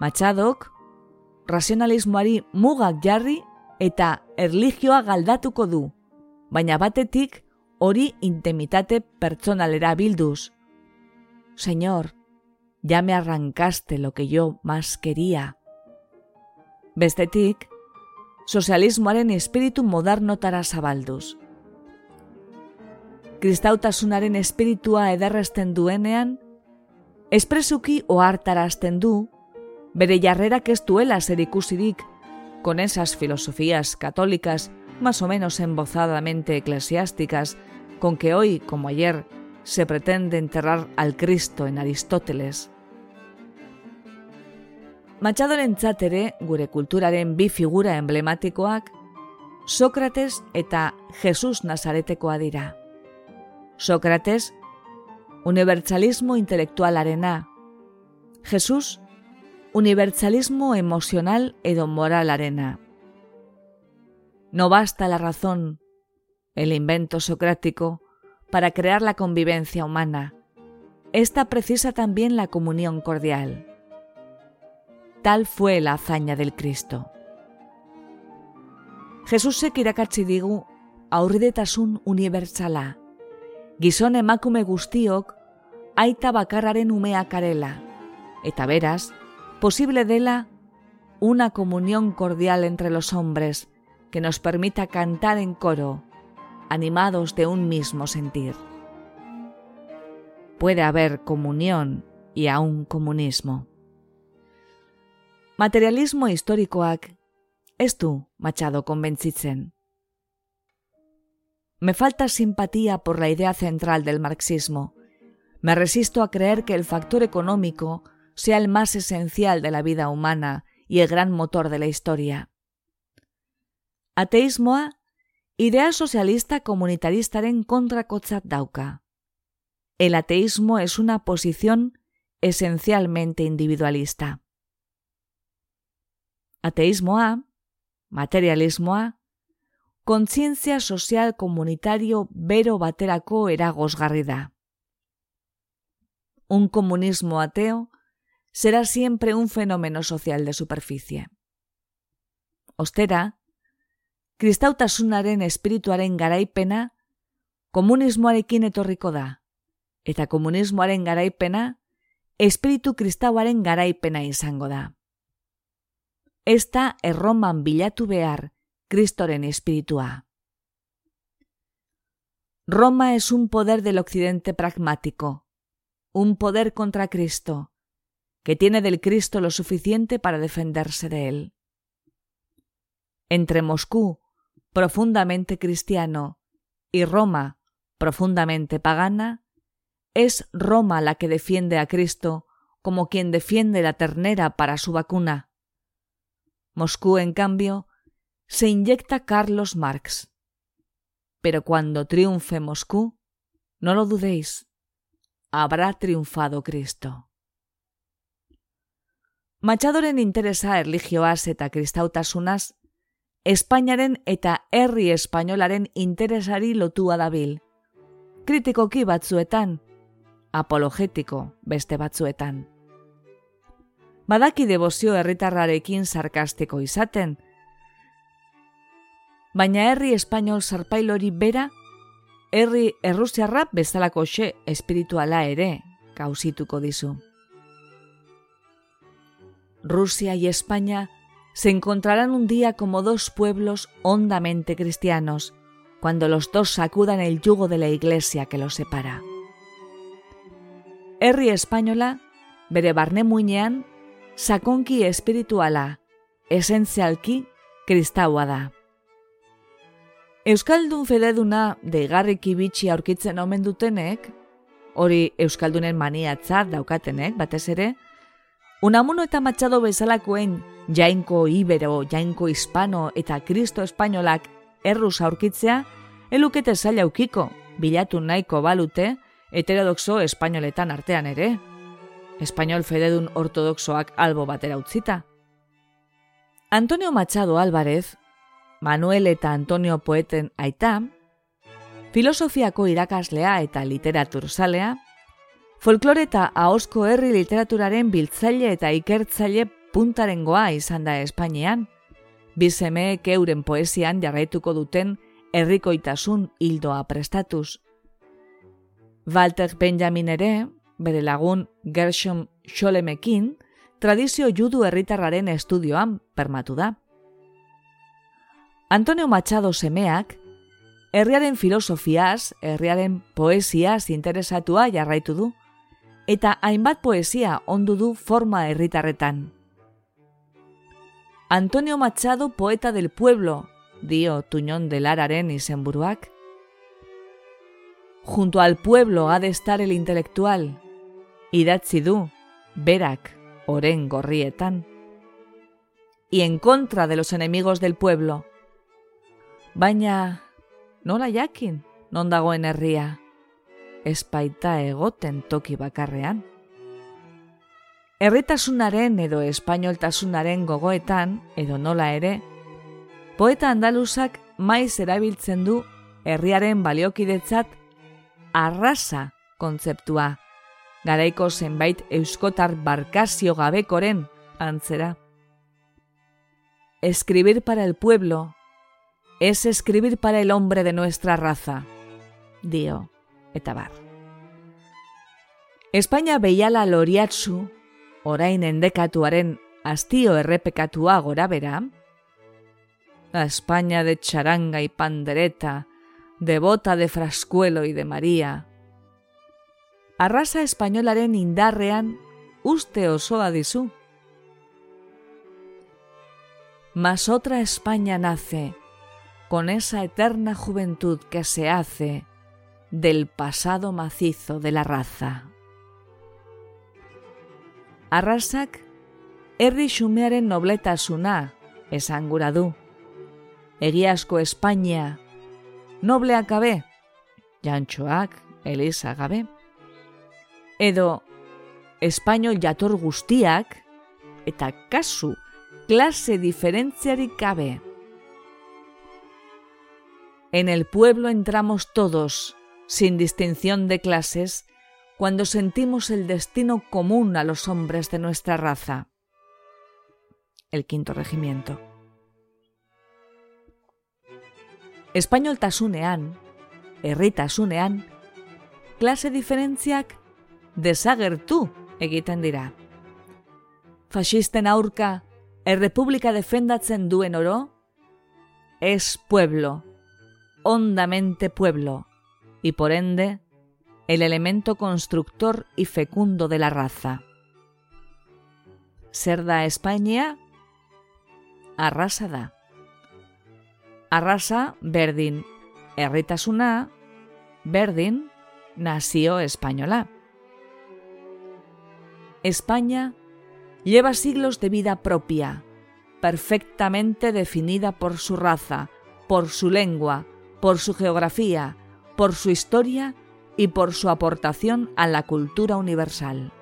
Matxadok, razionalismoari mugak jarri eta erligioa galdatuko du, baina batetik hori intemitate pertsonalera bilduz. Señor, ya me arrancaste lo que yo más quería. Bestetik, sozialismoaren espiritu modernotara zabalduz. Kristautasunaren espiritua ederresten duenean, espresuki ohartarazten du, bere jarrerak ez duela zer ikusirik con esas filosofías católicas más o menos embozadamente eclesiásticas con que hoy, como ayer, se pretende enterrar al Cristo en Aristóteles. Machadoren ere gure kulturaren bi figura emblematikoak Sócrates eta Jesus Nazaretekoa dira. Sócrates, unibertsalismo intelektualarena. Jesus, universalismo emocional edo moral arena. No basta la razón, el invento socrático, para crear la convivencia humana. Esta precisa también la comunión cordial. Tal fue la hazaña del Cristo. Jesusek irakatsi digu aurridetasun unibertsala. Gizon emakume guztiok aita bakarraren umeak arela, eta beraz, posible dela una comunión cordial entre los hombres que nos permita cantar en coro, animados de un mismo sentir. Puede haber comunión y aún comunismo. Materialismo historikoak ez du Machado konbentzitzen. Me falta simpatía por la idea central del marxismo. Me resisto a creer que el factor económico sea el más esencial de la vida humana y el gran motor de la historia. Ateismoa, idea socialista komunitaristaren kontrakotzat dauka. El ateísmo es una posición esencialmente individualista. Ateismoa, materialismoa, kontzientzia sozial komunitario bero baterako eragozgarri da. Un comunismo ateo será siempre un fenómeno social de superficie. Ostera, kristautasunaren espirituaren garaipena komunismoarekin etorriko da, eta komunismoaren garaipena espiritu kristauaren garaipena izango da. ez da erroman bilatu behar Kristoren espiritua. Roma es un poder del occidente pragmático, un poder contra Cristo, que tiene del Cristo lo suficiente para defenderse de él. Entre Moscú, profundamente cristiano, y Roma, profundamente pagana, es Roma la que defiende a Cristo como quien defiende la ternera para su vacuna. Moscú, en cambio, se inyecta Carlos Marx. Pero cuando triunfe Moscú, no lo dudéis, habrá triunfado Cristo. Machadoren interesa erligioaz eta kristautasunaz, Espainaren eta herri espainolaren interesari lotua dabil. Kritikoki batzuetan, apologetiko beste batzuetan. Badaki debozio herritarrarekin sarkastiko izaten, baina herri espainol zarpailori bera, herri errusiarra bezalako xe espirituala ere gauzituko dizu. Rusia y España se encontrarán un día como dos pueblos hondamente cristianos, cuando los dos sacudan el yugo de la iglesia que los separa. Herri espainola, bere barne muinean, sakonki espirituala, esentzialki kristaua da. Euskaldun fededuna deigarriki bitxi aurkitzen omen dutenek, hori Euskaldunen maniatzat daukatenek, batez ere, unamuno eta matxado bezalakoen jainko ibero, jainko hispano eta kristo espainolak erruz aurkitzea, elukete zaila ukiko, bilatu nahiko balute, heterodoxo espainoletan artean ere. Espainol fededun ortodoxoak albo batera utzita. Antonio Machado Álvarez, Manuel eta Antonio Poeten aita, filosofiako irakaslea eta literaturzalea, folklore eta ahosko herri literaturaren biltzaile eta ikertzaile puntaren goa izan da Espainian, bizemeek euren poesian jarraituko duten herrikoitasun hildoa prestatuz. Walter Benjamin ere, bere lagun Gershom Scholemekin, tradizio judu herritarraren estudioan permatu da. Antonio Machado semeak, herriaren filosofiaz, herriaren poesiaz interesatua jarraitu du, eta hainbat poesia ondu du forma herritarretan. Antonio Machado poeta del pueblo, dio Tuñón de Lararen izenburuak, junto al pueblo ha de estar el intelectual, idatzi du, berak, oren gorrietan, y en contra de los enemigos del pueblo. Baina, nola jakin, non dagoen herria, espaita egoten toki bakarrean. Herritasunaren edo espainoltasunaren gogoetan, edo nola ere, poeta andaluzak maiz erabiltzen du herriaren baliokidetzat arrasa kontzeptua, garaiko zenbait euskotar barkazio gabekoren antzera. Escribir para el pueblo es escribir para el hombre de nuestra raza, dio, eta bar. España behiala loriatzu, orain endekatuaren astio errepekatua gora bera, la España de charanga y pandereta, devota de Frascuelo y de María. Arrasa espainolaren indarrean uste osoa dizu. Mas otra España nace con esa eterna juventud que se hace del pasado macizo de la raza. Arrasak herri xumearen nobletasuna esangura du. Egiazko Espainia nobleak gabe, jantxoak, eliza gabe, edo espainol jator guztiak eta kasu klase diferentziarik gabe. En el pueblo entramos todos, sin distinción de clases, cuando sentimos el destino común a los hombres de nuestra raza. El quinto regimiento. espainoltasunean, herritasunean, klase diferentziak desagertu egiten dira. Faxisten aurka errepublika defendatzen duen oro, es pueblo, hondamente pueblo, y por ende, el elemento constructor y fecundo de la raza. Zer da Espainia? Arrasa berdin herritasuna, berdin nazio española. España lleva siglos de vida propia, perfectamente definida por su raza, por su lengua, por su geografía, por su historia y por su aportación a la cultura universal.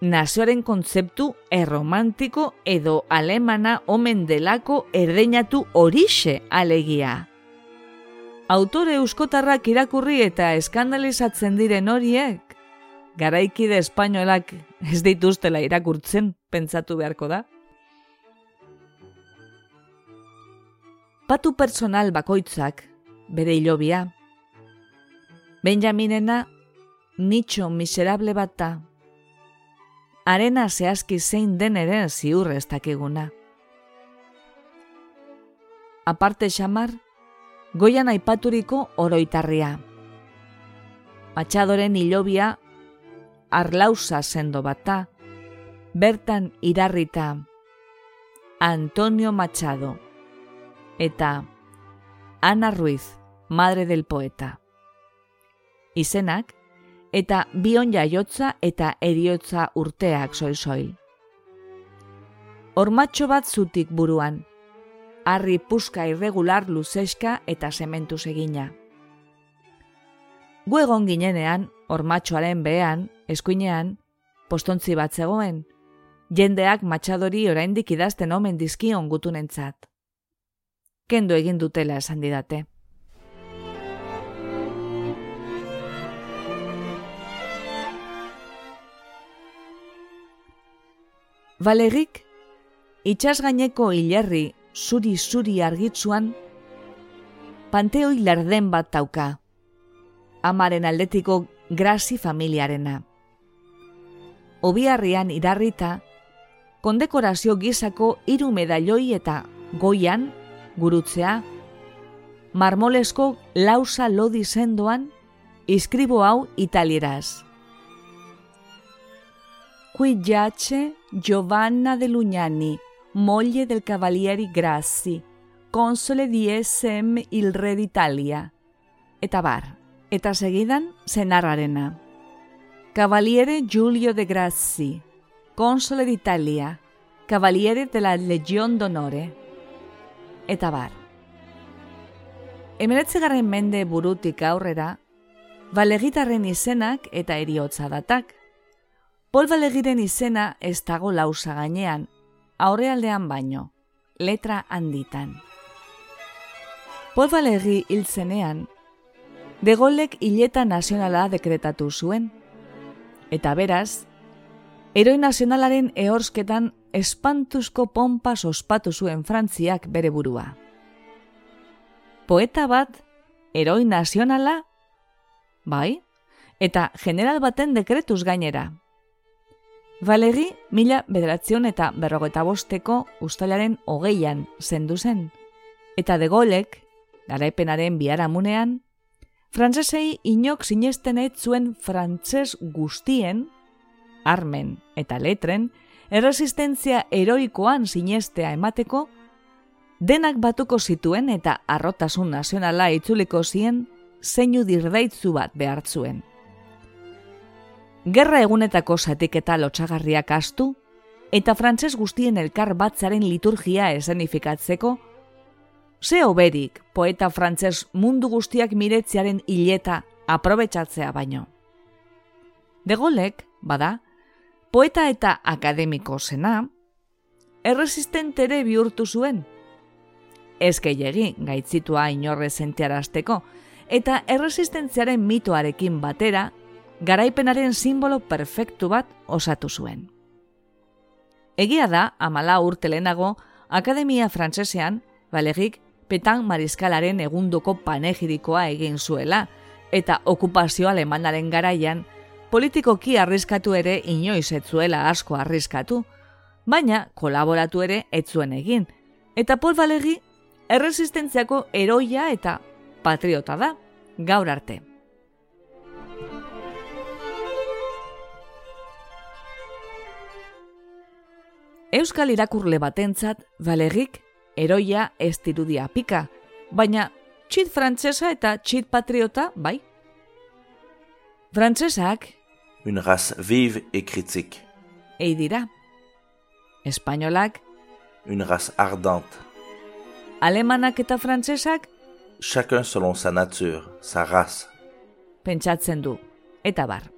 Nazioaren kontzeptu erromantiko edo alemana omen delako erdeinatu horixe alegia. Autore euskotarrak irakurri eta eskandalizatzen diren horiek, garaikide espainolak ez dituztela irakurtzen pentsatu beharko da. Patu personal bakoitzak, bere hilobia. Benjaminena, nitxo miserable bat da. Arena zehazki zein den ere ziur ez dakiguna. Aparte xamar, goian aipaturiko oroitarria. Matxadoren hilobia arlauza sendo bata, bertan irarrita Antonio Machado eta Ana Ruiz, madre del poeta. Izenak eta bion jaiotza eta eriotza urteak soil-soil. Hormatxo bat zutik buruan, harri puska irregular luzeska eta sementu egina. Gu egon ginenean, ormatxoaren behean, eskuinean, postontzi bat zegoen, jendeak matxadori oraindik idazten omen dizkion gutunentzat. Kendo egin dutela esan didate. Valerik, itxas gaineko hilerri zuri-zuri argitzuan, panteoi lerden bat tauka, amaren aldetiko grazi familiarena. Obiarrian idarrita, kondekorazio gizako hiru medailoi eta goian, gurutzea, marmolesko lausa lodi sendoan, iskribo hau italieraz. Qui giace Giovanna de Lugnani, moglie del Cavalieri Grassi, console di SM il Re d'Italia. Eta bar eta segidan zenarrarena. Cavaliere Giulio de Grassi, console d'Italia, Cavaliere de la Legion d'Onore. Eta bar. Emeretzegarren mende burutik aurrera, balegitarren izenak eta eriotza datak. Pol balegiren izena ez dago lausa gainean, aurrealdean baino, letra handitan. Pol balegi hil zenean, degolek hileta nazionala dekretatu zuen. Eta beraz, eroi nazionalaren ehorsketan espantuzko pompa ospatu zuen Frantziak bere burua. Poeta bat, eroi nazionala? Bai, eta general baten dekretuz gainera. Valeri mila bederatzion eta berrogeta bosteko ustalaren hogeian zendu zen. Eta degolek, garaipenaren biharamunean, Frantzesei inok sinesten zuen frantses guztien, armen eta letren, erresistentzia eroikoan sinestea emateko, denak batuko zituen eta arrotasun nazionala itzuliko zien zeinu dirdaitzu bat behartzuen. Gerra egunetako zatik eta lotxagarriak astu, eta frantses guztien elkar batzaren liturgia esenifikatzeko, Ze oberik poeta frantses mundu guztiak miretziaren hileta aprobetsatzea baino. Degolek, bada, poeta eta akademiko zena, erresistentere bihurtu zuen. Ez gehiagi gaitzitua inorre zentiarazteko, eta erresistentziaren mitoarekin batera, garaipenaren simbolo perfektu bat osatu zuen. Egia da, amala urtelenago, Akademia Frantsesean, Balerik petan mariskalaren egundoko panegirikoa egin zuela, eta okupazio alemanaren garaian, politikoki arriskatu ere inoiz etzuela asko arriskatu, baina kolaboratu ere etzuen egin, eta Paul Valegi erresistentziako eroia eta patriota da, gaur arte. Euskal irakurle batentzat, Valegik eroia ez dirudia pika, baina txit frantsesa eta txit patriota, bai? Frantsesak... Un raz vive et critique. Ei dira. Espainolak... Un raz ardente. Alemanak eta frantsesak... Chacun selon sa nature, sa race. Pentsatzen du, eta bar.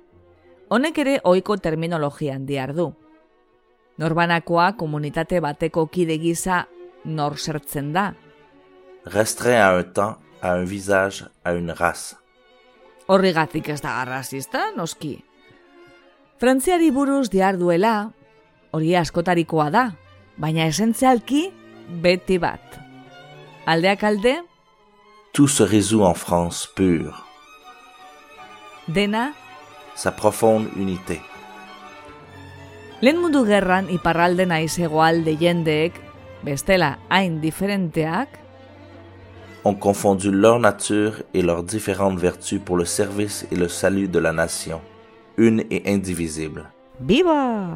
Honek ere ohiko terminologian diar du. Norbanakoa komunitate bateko kide gisa nor zertzen da. Restreint à un temps, à un visage, à une race. Horrigatik ez da arrazista, noski. Frantziari buruz diar duela, hori askotarikoa da, baina esentzialki beti bat. Aldeak alde? Tout se résout en France pure. Dena? Sa profonde unité. Lehen mundu gerran iparralde naiz egoalde jendeek, bestela hain diferenteak, ont confondu leur nature et leurs différentes vertus pour le service et le salut de la nation, une et indivisible. Viva!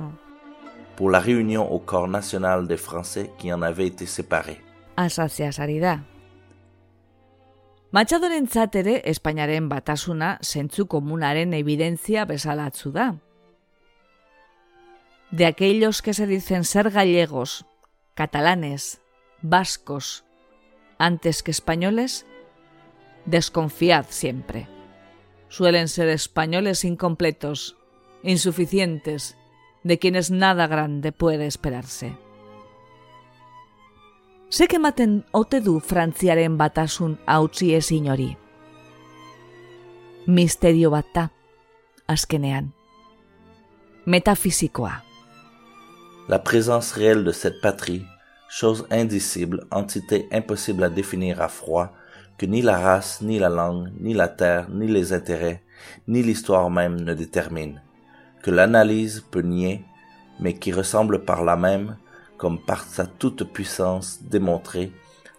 Pour la réunion au corps national des Français qui en avaient été séparés. Asaziaz ari da. Matxadoren ere Espainiaren batasuna zentzu komunaren evidentzia bezalatzu da de aquellos que se dicen ser gallegos, catalanes, vascos, antes que españoles, desconfiad siempre. Suelen ser españoles incompletos, insuficientes, de quienes nada grande puede esperarse. Sé que maten ote du frantziaren batasun hautsi ezin hori. Misterio bat da, azkenean. La présence réelle de cette patrie, chose indicible, entité impossible à définir à froid, que ni la race, ni la langue, ni la terre, ni les intérêts, ni l'histoire même ne déterminent, que l'analyse peut nier, mais qui ressemble par là même, comme par sa toute-puissance démontrée,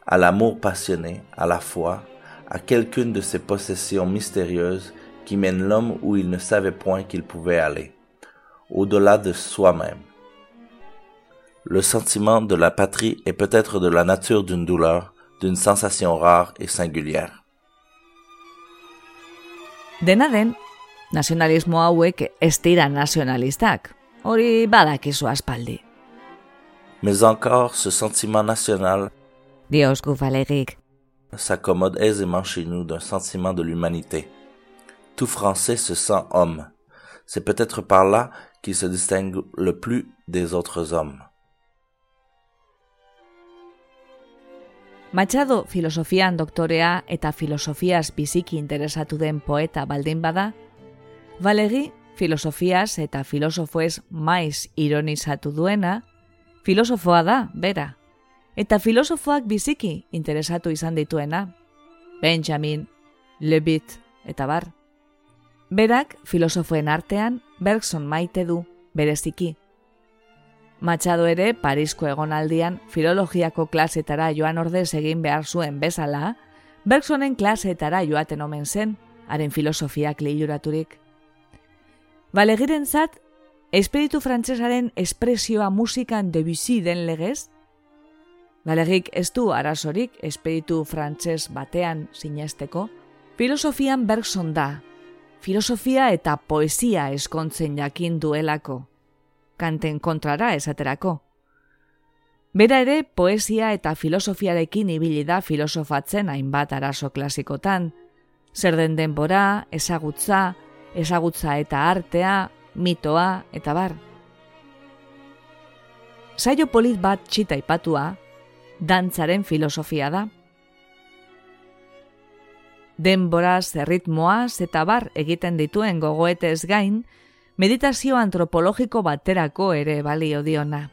à l'amour passionné, à la foi, à quelqu'une de ces possessions mystérieuses qui mènent l'homme où il ne savait point qu'il pouvait aller, au-delà de soi-même le sentiment de la patrie est peut-être de la nature d'une douleur, d'une sensation rare et singulière. Dena den, nacionalismo hauek ez dira nacionalistak. Hori badakizu aspaldi. Mais encore, ce sentiment national Dios s'accommode aisément chez nous d'un sentiment de l'humanité. Tout Français se sent homme. C'est peut-être par là qu'il se distingue le plus des autres hommes. Machado filosofian doktorea eta filosofiaz biziki interesatu den poeta baldin bada, Balegi filosofiaz eta filosofoez maiz ironizatu duena, filosofoa da, bera. Eta filosofoak biziki interesatu izan dituena, Benjamin, Levitt eta bar. Berak filosofoen artean Bergson maite du bereziki. Machado ere Parisko egonaldian filologiako klasetara joan ordez egin behar zuen bezala, Bergsonen klasetara joaten omen zen, haren filosofiak lehiluraturik. Balegiren zat, espiritu frantsesaren espresioa musikan Debussy den legez, Balegik ez du arazorik espiritu frantses batean sinesteko, filosofian Bergson da, filosofia eta poesia eskontzen jakin duelako kanten kontrara esaterako. Bera ere, poesia eta filosofiarekin ibili da filosofatzen hainbat arazo klasikotan, zer den denbora, ezagutza, ezagutza eta artea, mitoa eta bar. Saio polit bat txita ipatua, dantzaren filosofia da. Denboraz, erritmoaz eta bar egiten dituen gogoetez gain, meditazio antropologiko baterako ere balio diona.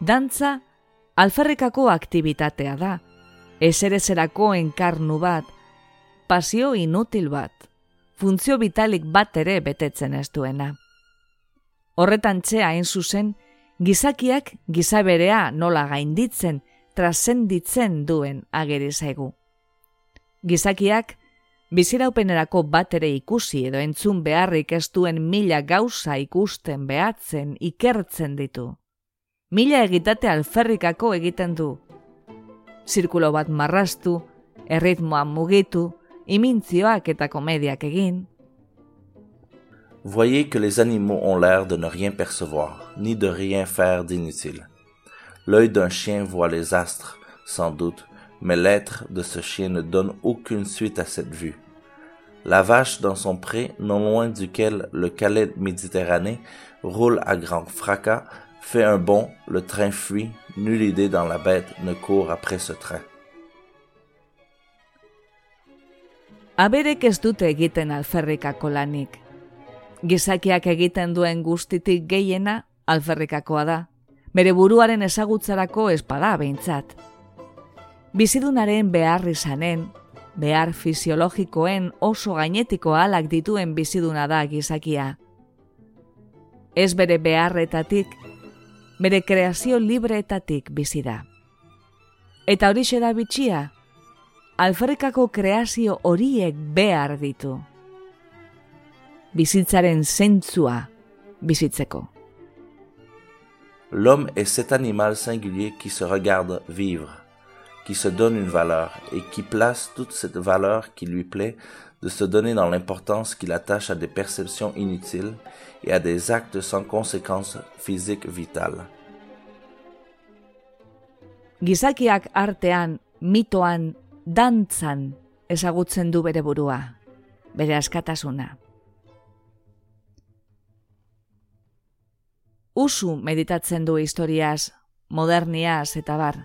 Dantza alferrikako aktivitatea da, eserezerako enkarnu bat, pasio inutil bat, funtzio vitalik bat ere betetzen ez duena. Horretan txea hain zuzen, gizakiak gizaberea nola gainditzen, trasenditzen duen ageri zaigu. Gizakiak biziraupenerako bat ere ikusi edo entzun beharrik ez duen mila gauza ikusten behatzen ikertzen ditu. Mila egitate alferrikako egiten du. Zirkulo bat marrastu, erritmoa mugitu, imintzioak eta komediak egin. Voyez que les animaux ont l'air de ne rien percevoir, ni de rien faire d'inutile. L'œil d'un chien voit les astres, sans doute, mais l'être de ce chien ne donne aucune suite à cette vue. La vache dans son pré, non loin duquel le calais méditerranéen roule à grand fracas, fait un bond, le train fuit, nulle idée dans la bête ne court après ce train. Aberek ez dute egiten alferrikako lanik. Gizakiak egiten duen guztitik gehiena alferrikakoa da. Bere buruaren ezagutzarako espada behintzat. Bizidunaren behar izanen, behar fisiologikoen oso gainetiko alak dituen biziduna da gizakia. Ez bere beharretatik, bere kreazio libreetatik bizi da. Eta hori da bitxia, alferrikako kreazio horiek behar ditu. Bizitzaren zentzua bizitzeko. L'homme est cet animal singulier qui se regarde vivre. Qui se donne une valeur et qui place toute cette valeur qui lui plaît de se donner dans l'importance qu'il attache à des perceptions inutiles et à des actes sans conséquences physiques vitales. Gizakiak artean, mitoan, dantzan ezagutzen du bere burua, bere askatasuna. Usu meditatzen du historiaz, moderniaz eta bar.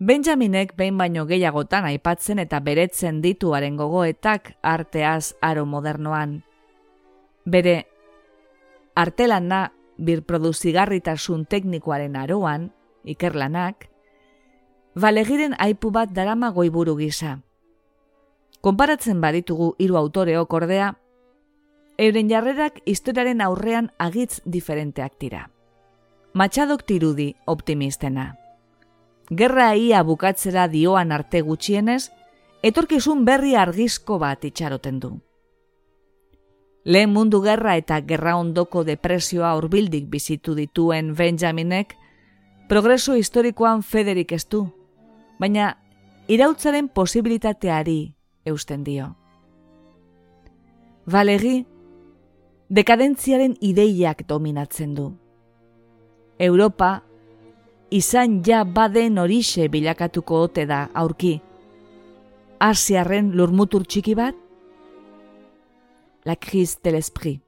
Benjaminek behin baino gehiagotan aipatzen eta beretzen dituaren gogoetak arteaz aro modernoan. Bere, artelana birproduzigarritasun teknikoaren aroan, ikerlanak, balegiren aipu bat darama goiburu gisa. Konparatzen baditugu hiru autoreok ordea, euren jarrerak historiaren aurrean agitz diferenteak dira. Matxadok tirudi optimistena gerra ia bukatzera dioan arte gutxienez, etorkizun berri argizko bat itxaroten du. Lehen mundu gerra eta gerra ondoko depresioa urbildik bizitu dituen Benjaminek, progreso historikoan federik ez du, baina irautzaren posibilitateari eusten dio. Valegi, dekadentziaren ideiak dominatzen du. Europa izan ja baden horixe bilakatuko ote da aurki. Asiarren lurmutur txiki bat? La crise de l'esprit.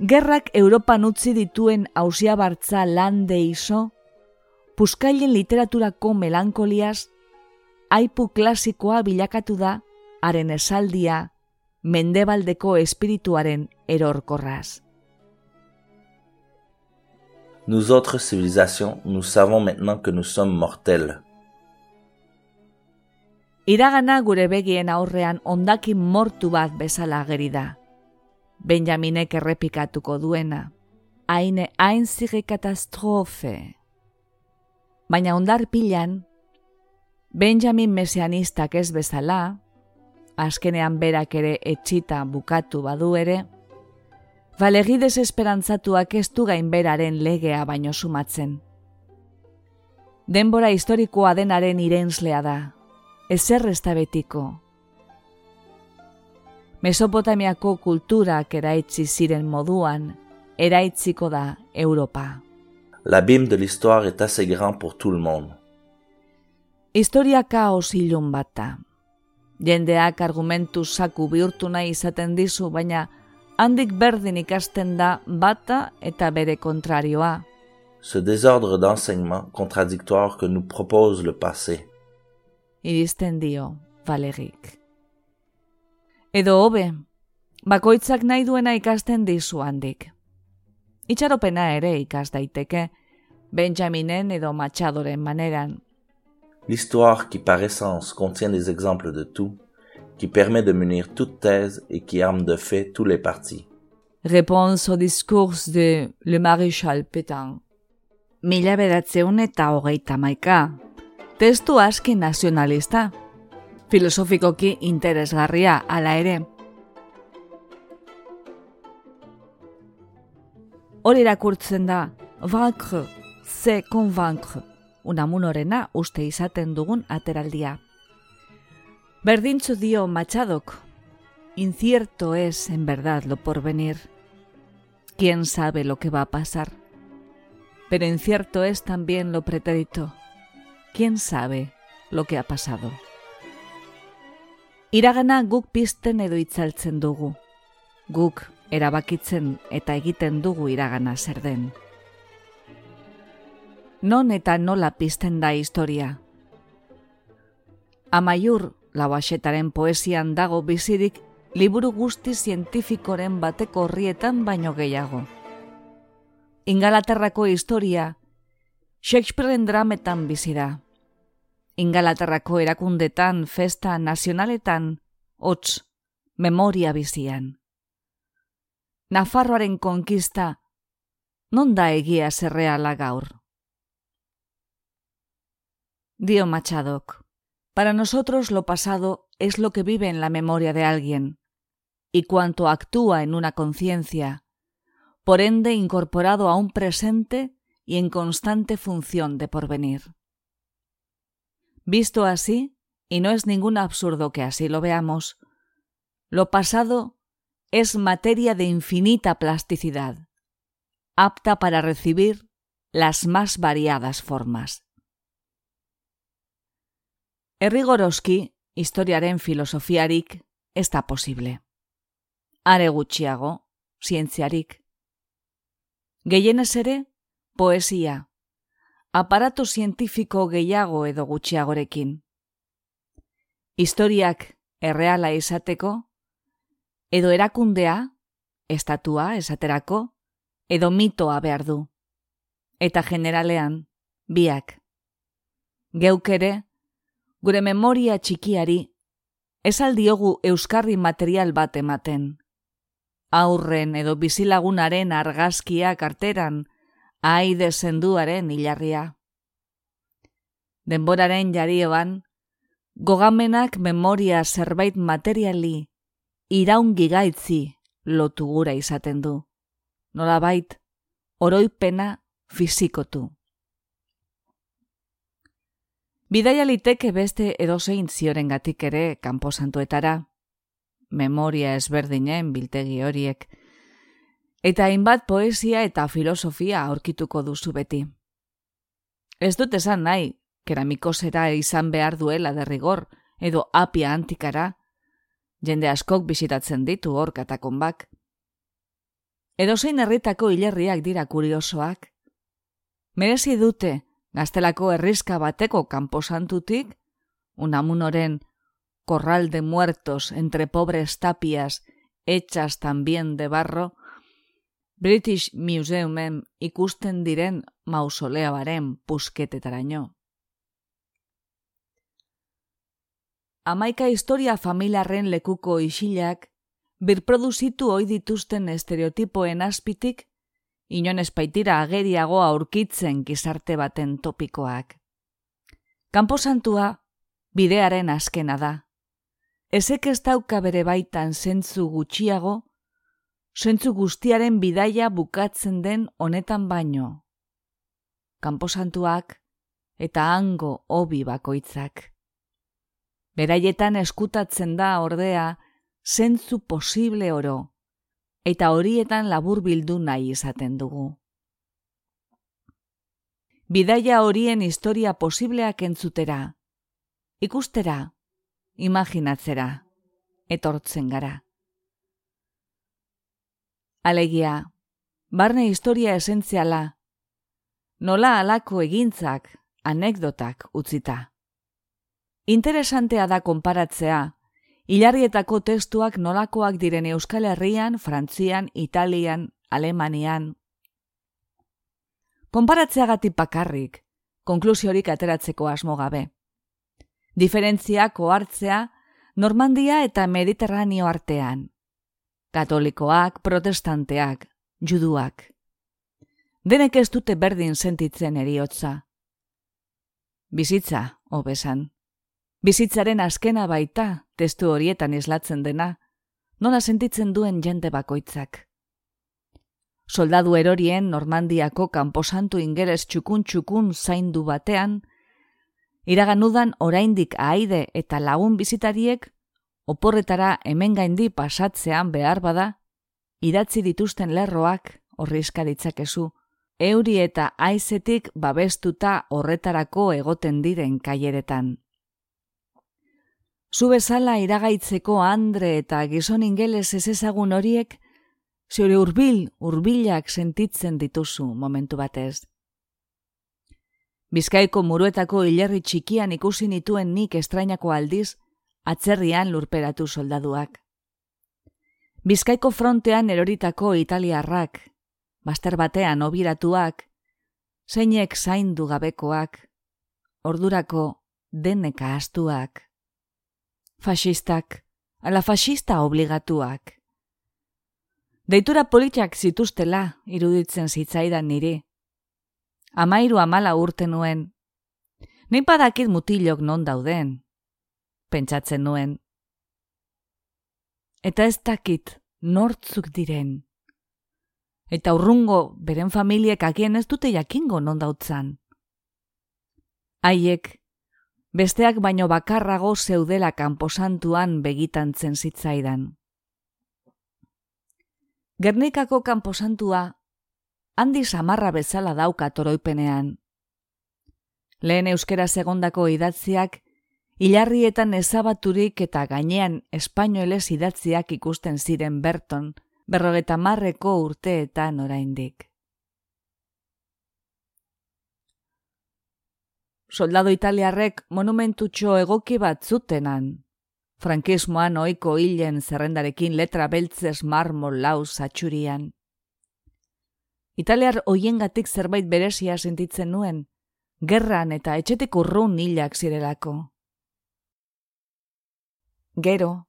Gerrak Europan utzi dituen hausia bartza lande iso, puskailen literaturako melankoliaz, aipu klasikoa bilakatu da, haren esaldia, mendebaldeko espirituaren erorkorraz. Nous autres civilisations, nous savons maintenant que nous sommes mortels. Iragana gure begien aurrean ondaki mortu bat bezala ageri da. Benjaminek errepikatuko duena. Haine hain zige katastrofe. Baina ondar pilan, Benjamin mesianistak ez bezala, azkenean berak ere etxita bukatu badu ere, balegi desesperantzatuak ez du gainberaren legea baino sumatzen. Denbora historikoa denaren irenzlea da, ezer ez da betiko. Mesopotamiako kulturak eraitzi ziren moduan, eraitziko da Europa. L'abîme de l'histoire est assez grand pour tout le monde. Historia kaos ilun bat da. Jendeak argumentu saku bihurtu nahi izaten dizu, baina handik berdin ikasten da bata eta bere kontrarioa. Ce désordre d'enseignement contradictoire que nous propose le passé. Iristen dio, Valerik. Edo hobe, bakoitzak nahi duena ikasten dizu handik. Itxaropena ere ikas daiteke, Benjaminen edo Machadoren maneran. L'histoire qui par essence contient des exemples de tout, qui permet de munir toute thèse et qui arme de fait tous les partis. Réponse au discours de Le Maréchal Pétain. Mila bedatzeun eta hogeita maika. Testu aski nazionalista. Filosofikoki interesgarria, ala ere. Hori irakurtzen da, vaincre, se convaincre, unamunorena uste izaten dugun ateraldia. Berdintzu dio Machadok, incierto es en verdad lo por venir. ¿Quién sabe lo que va a pasar? Pero incierto es también lo pretérito. ¿Quién sabe lo que ha pasado? Iragana guk pisten edo itzaltzen dugu. Guk erabakitzen eta egiten dugu iragana zer den. Non eta nola pizten da historia. Amaiur, lauaxetaren poesian dago bizirik liburu guzti zientifikoren bateko horrietan baino gehiago. Ingalaterrako historia, Shakespearen drametan bizi da. Ingalaterrako erakundetan, festa nazionaletan, hots, memoria bizian. Nafarroaren konkista, non da egia zerreala gaur? Dio Machadok, para nosotros lo pasado es lo que vive en la memoria de alguien, y cuanto actúa en una conciencia, por ende incorporado a un presente y en constante función de porvenir. Visto así, y no es ningún absurdo que así lo veamos, lo pasado es materia de infinita plasticidad, apta para recibir las más variadas formas. Errigoroski, historiaren filosofiarik, ez da posible. Are gutxiago, zientziarik. Gehienez ere, poesia, aparato zientifiko gehiago edo gutxiagorekin. Historiak erreala izateko, edo erakundea, estatua esaterako, edo mitoa behar du. Eta generalean, biak. Geuk ere, gure memoria txikiari, ez aldiogu euskarri material bat ematen. Aurren edo bizilagunaren argazkia karteran, aide zenduaren hilarria. Denboraren jarioan, gogamenak memoria zerbait materiali iraungi gaitzi lotu gura izaten du. Nolabait, oroipena fizikotu. Bidaia liteke beste edozein zioren gatik ere kanposantuetara, memoria ezberdinen biltegi horiek, eta hainbat poesia eta filosofia aurkituko duzu beti. Ez dut esan nahi, keramikosera izan behar duela derrigor, edo apia antikara, jende askok bisitatzen ditu hor katakonbak. Edo zein herritako hilerriak dira kuriosoak. Merezi dute, gaztelako herrizka bateko kanposantutik, unamunoren corral de muertos entre pobres tapias hechas también de barro, British Museumen ikusten diren mausoleabaren pusketetaraino. amaika historia familiarren lekuko isilak, birproduzitu ohi dituzten estereotipoen azpitik, inon espaitira ageriago aurkitzen gizarte baten topikoak. Kamposantua, bidearen azkena da. Ezek ez dauka bere baitan zentzu gutxiago, zentzu guztiaren bidaia bukatzen den honetan baino. Kamposantuak eta hango hobi bakoitzak. Beraietan eskutatzen da ordea zentzu posible oro, eta horietan labur bildu nahi izaten dugu. Bidaia horien historia posibleak entzutera, ikustera, imaginatzera, etortzen gara. Alegia, barne historia esentziala, nola alako egintzak, anekdotak utzita. Interesantea da konparatzea, hilarrietako testuak nolakoak diren Euskal Herrian, Frantzian, Italian, Alemanian. Konparatzeagatik bakarrik, konklusiorik ateratzeko asmo gabe. Diferentziak ohartzea Normandia eta Mediterraneo artean. katolikoak, protestanteak, juduak. Denek ez dute berdin sentitzen eriotza. Bizitza, hobesan. Bizitzaren azkena baita, testu horietan islatzen dena, nola sentitzen duen jende bakoitzak. Soldadu erorien Normandiako kanposantu ingeles txukun txukun zaindu batean, iraganudan oraindik aide eta lagun bizitariek, oporretara hemen gaindi pasatzean behar bada, idatzi dituzten lerroak horrizka ditzakezu, euri eta aizetik babestuta horretarako egoten diren kaieretan. Zu bezala iragaitzeko andre eta gizon ingeles ez ezagun horiek, Zure urbil, urbilak sentitzen dituzu momentu batez. Bizkaiko muruetako hilerri txikian ikusi nituen nik estrainako aldiz, atzerrian lurperatu soldaduak. Bizkaiko frontean eroritako italiarrak, baster batean obiratuak, zeinek zaindu gabekoak, ordurako deneka astuak. Fasistak, ala fasista obligatuak. Deitura politiak zituztela iruditzen zitzaidan niri. Amairu amala urte nuen. Nin padakit mutilok non dauden. Pentsatzen nuen. Eta ez dakit nortzuk diren. Eta urrungo beren familiek agien ez dute jakingo non dautzan. Haiek, besteak baino bakarrago zeudela kanposantuan begitantzen zitzaidan. Gernikako kanposantua handi samarra bezala dauka toroipenean. Lehen euskera segondako idatziak hilarrietan ezabaturik eta gainean espainoeles idatziak ikusten ziren berton, berrogeta marreko urteetan oraindik. Soldado italiarrek monumentutxo egoki bat zutenan, frankismoan oiko hilen zerrendarekin letra beltzez marmol lau satxurian. Italiar hoiengatik zerbait berezia sentitzen nuen, gerran eta etxetik urrun hilak zirelako. Gero,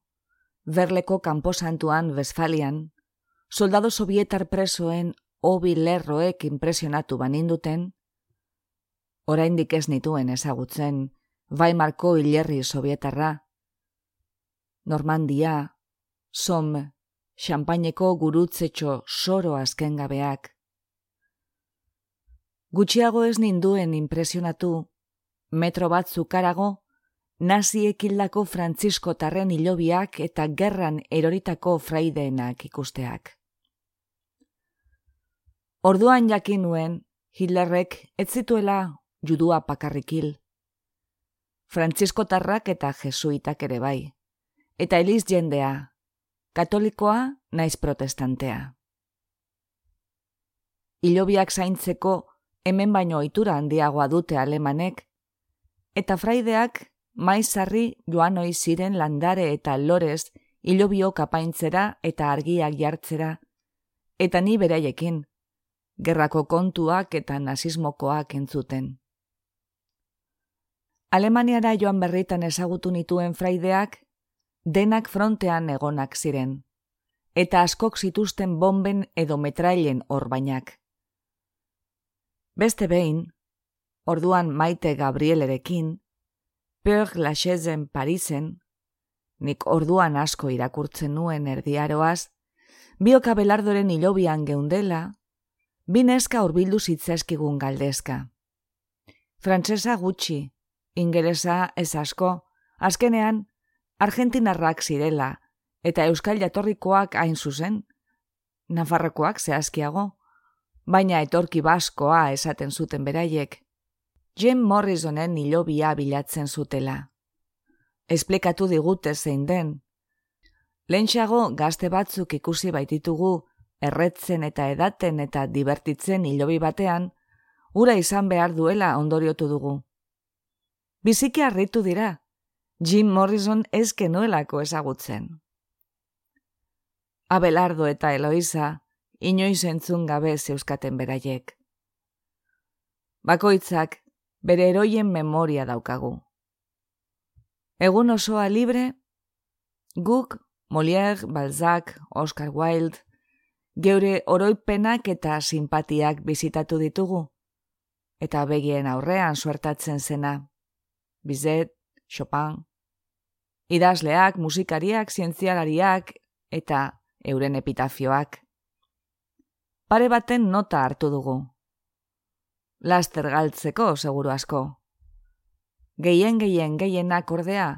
berleko kanposantuan Westfalian, soldado sovietar presoen hobi lerroek impresionatu baninduten, oraindik ez nituen ezagutzen, Weimarko hilerri sovietarra, Normandia, Som, Champagneko gurutzetxo soro azken gabeak. Gutxiago ez ninduen impresionatu, metro bat zukarago, nazi ekildako Frantzisko tarren hilobiak eta gerran eroritako fraideenak ikusteak. Orduan jakin nuen, Hitlerrek ez zituela judua pakarrikil. Frantzisko tarrak eta jesuitak ere bai eta eliz jendea, katolikoa naiz protestantea. Ilobiak zaintzeko hemen baino ohitura handiagoa dute alemanek, eta fraideak maizarri joan ohi ziren landare eta lorez ilobio kapaintzera eta argiak jartzera, eta ni beraiekin, gerrako kontuak eta nazismokoak entzuten. Alemaniara joan berritan ezagutu nituen fraideak denak frontean egonak ziren, eta askok zituzten bomben edo metrailen orbainak. Beste behin, orduan maite Gabrielerekin, Peur Lachezen Parisen, nik orduan asko irakurtzen nuen erdiaroaz, bioka belardoren hilobian geundela, bineska urbildu zitzaskigun galdezka. Frantsesa gutxi, ingeresa ez asko, azkenean argentinarrak zirela, eta euskal jatorrikoak hain zuzen, nafarrekoak zehazkiago, baina etorki baskoa esaten zuten beraiek, Jim Morrisonen hilobia bilatzen zutela. Esplikatu digute zein den. Lentsago gazte batzuk ikusi baititugu erretzen eta edaten eta dibertitzen hilobi batean, ura izan behar duela ondoriotu dugu. Biziki harritu dira, Jim Morrison ez genuelako ezagutzen. Abelardo eta Eloisa inoiz entzun gabe zeuskaten beraiek. Bakoitzak bere eroien memoria daukagu. Egun osoa libre, guk Molière, Balzac, Oscar Wilde, geure oroipenak eta simpatiak bizitatu ditugu. Eta begien aurrean suertatzen zena. Bizet, Chopin, idazleak, musikariak, zientzialariak eta euren epitafioak. Pare baten nota hartu dugu. Laster galtzeko, seguru asko. Gehien gehien gehienak ordea,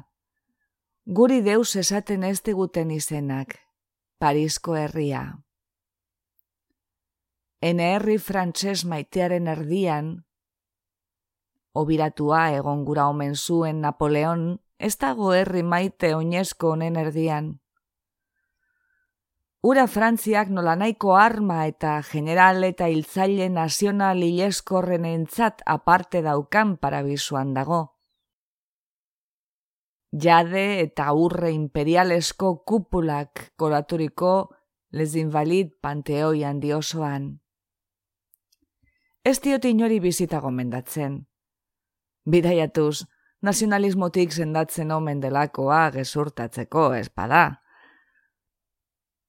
guri deus esaten ez diguten izenak, Parisko herria. Ene herri frantses maitearen erdian, obiratua egon gura omen zuen Napoleon, ez dago herri maite oinezko honen erdian. Ura Frantziak nola nahiko arma eta general eta hiltzaile nazional hileskorren entzat aparte daukan parabisuan dago. Jade eta urre imperialesko kupulak koraturiko les invalid panteoi handiosoan. Ez diot inori bizita gomendatzen. Bidaiatuz, nazionalismotik zendatzen omen delakoa gezurtatzeko espada.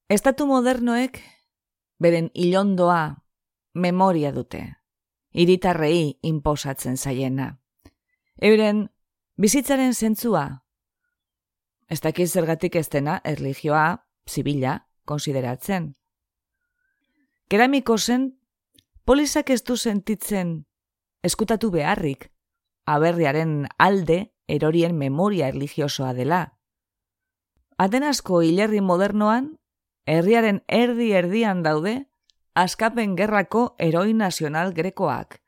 Estatu modernoek, beren ilondoa, memoria dute, iritarrei inposatzen zaiena. Euren, bizitzaren zentzua, ez dakiz zergatik ez dena, erligioa, zibila, konsideratzen. Keramiko zen, polizak ez du sentitzen eskutatu beharrik, aberriaren alde erorien memoria erligiosoa dela. Atenasko hilerri modernoan, herriaren erdi erdian daude, askapen gerrako eroi nazional grekoak,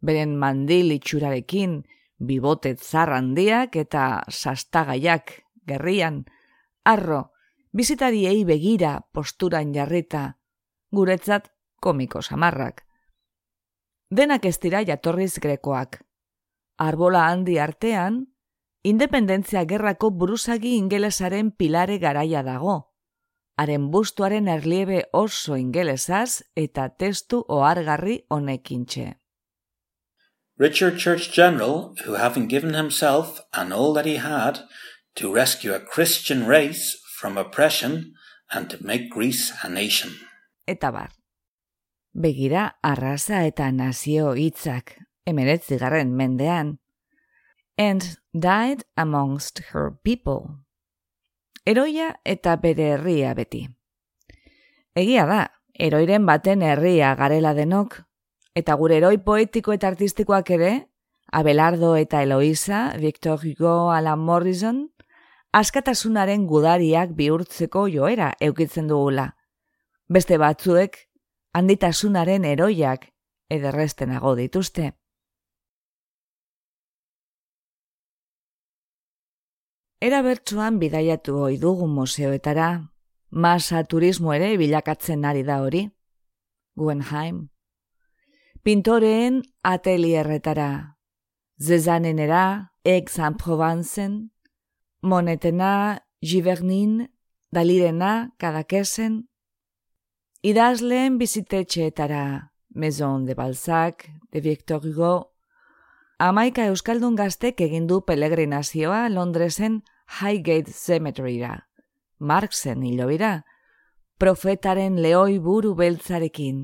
beren mandil itxurarekin, bibotet zarrandiak eta sastagaiak gerrian, arro, bizitariei begira posturan jarrita, guretzat komiko samarrak. Denak ez dira jatorriz grekoak, arbola handi artean, independentzia gerrako buruzagi ingelesaren pilare garaia dago. Haren bustuaren erliebe oso ingelesaz eta testu ohargarri honekintxe. Richard Church General, who having given himself and all that he had to rescue a Christian race from oppression and to make Greece a nation. Eta bar. Begira arraza eta nazio hitzak emeretzigarren mendean, and died amongst her people. Eroia eta bere herria beti. Egia da, eroiren baten herria garela denok, eta gure eroi poetiko eta artistikoak ere, Abelardo eta Eloisa, Victor Hugo, Alan Morrison, askatasunaren gudariak bihurtzeko joera eukitzen dugula. Beste batzuek, handitasunaren eroiak ederrestenago dituzte. Era bertsuan bidaiatu hoi dugu museoetara, masa turismo ere bilakatzen ari da hori. Guenheim. Pintoreen atelierretara. Zezanenera, Aix-en-Provencen, Monetena, Givernin, Dalirena, Kadakesen, idazleen bizitetxeetara, Maison de Balzac, de Victor Hugo, Amaika Euskaldun gaztek egindu pelegrinazioa Londresen Highgate Cemeteryra, Marxen hilobira, profetaren lehoi buru beltzarekin.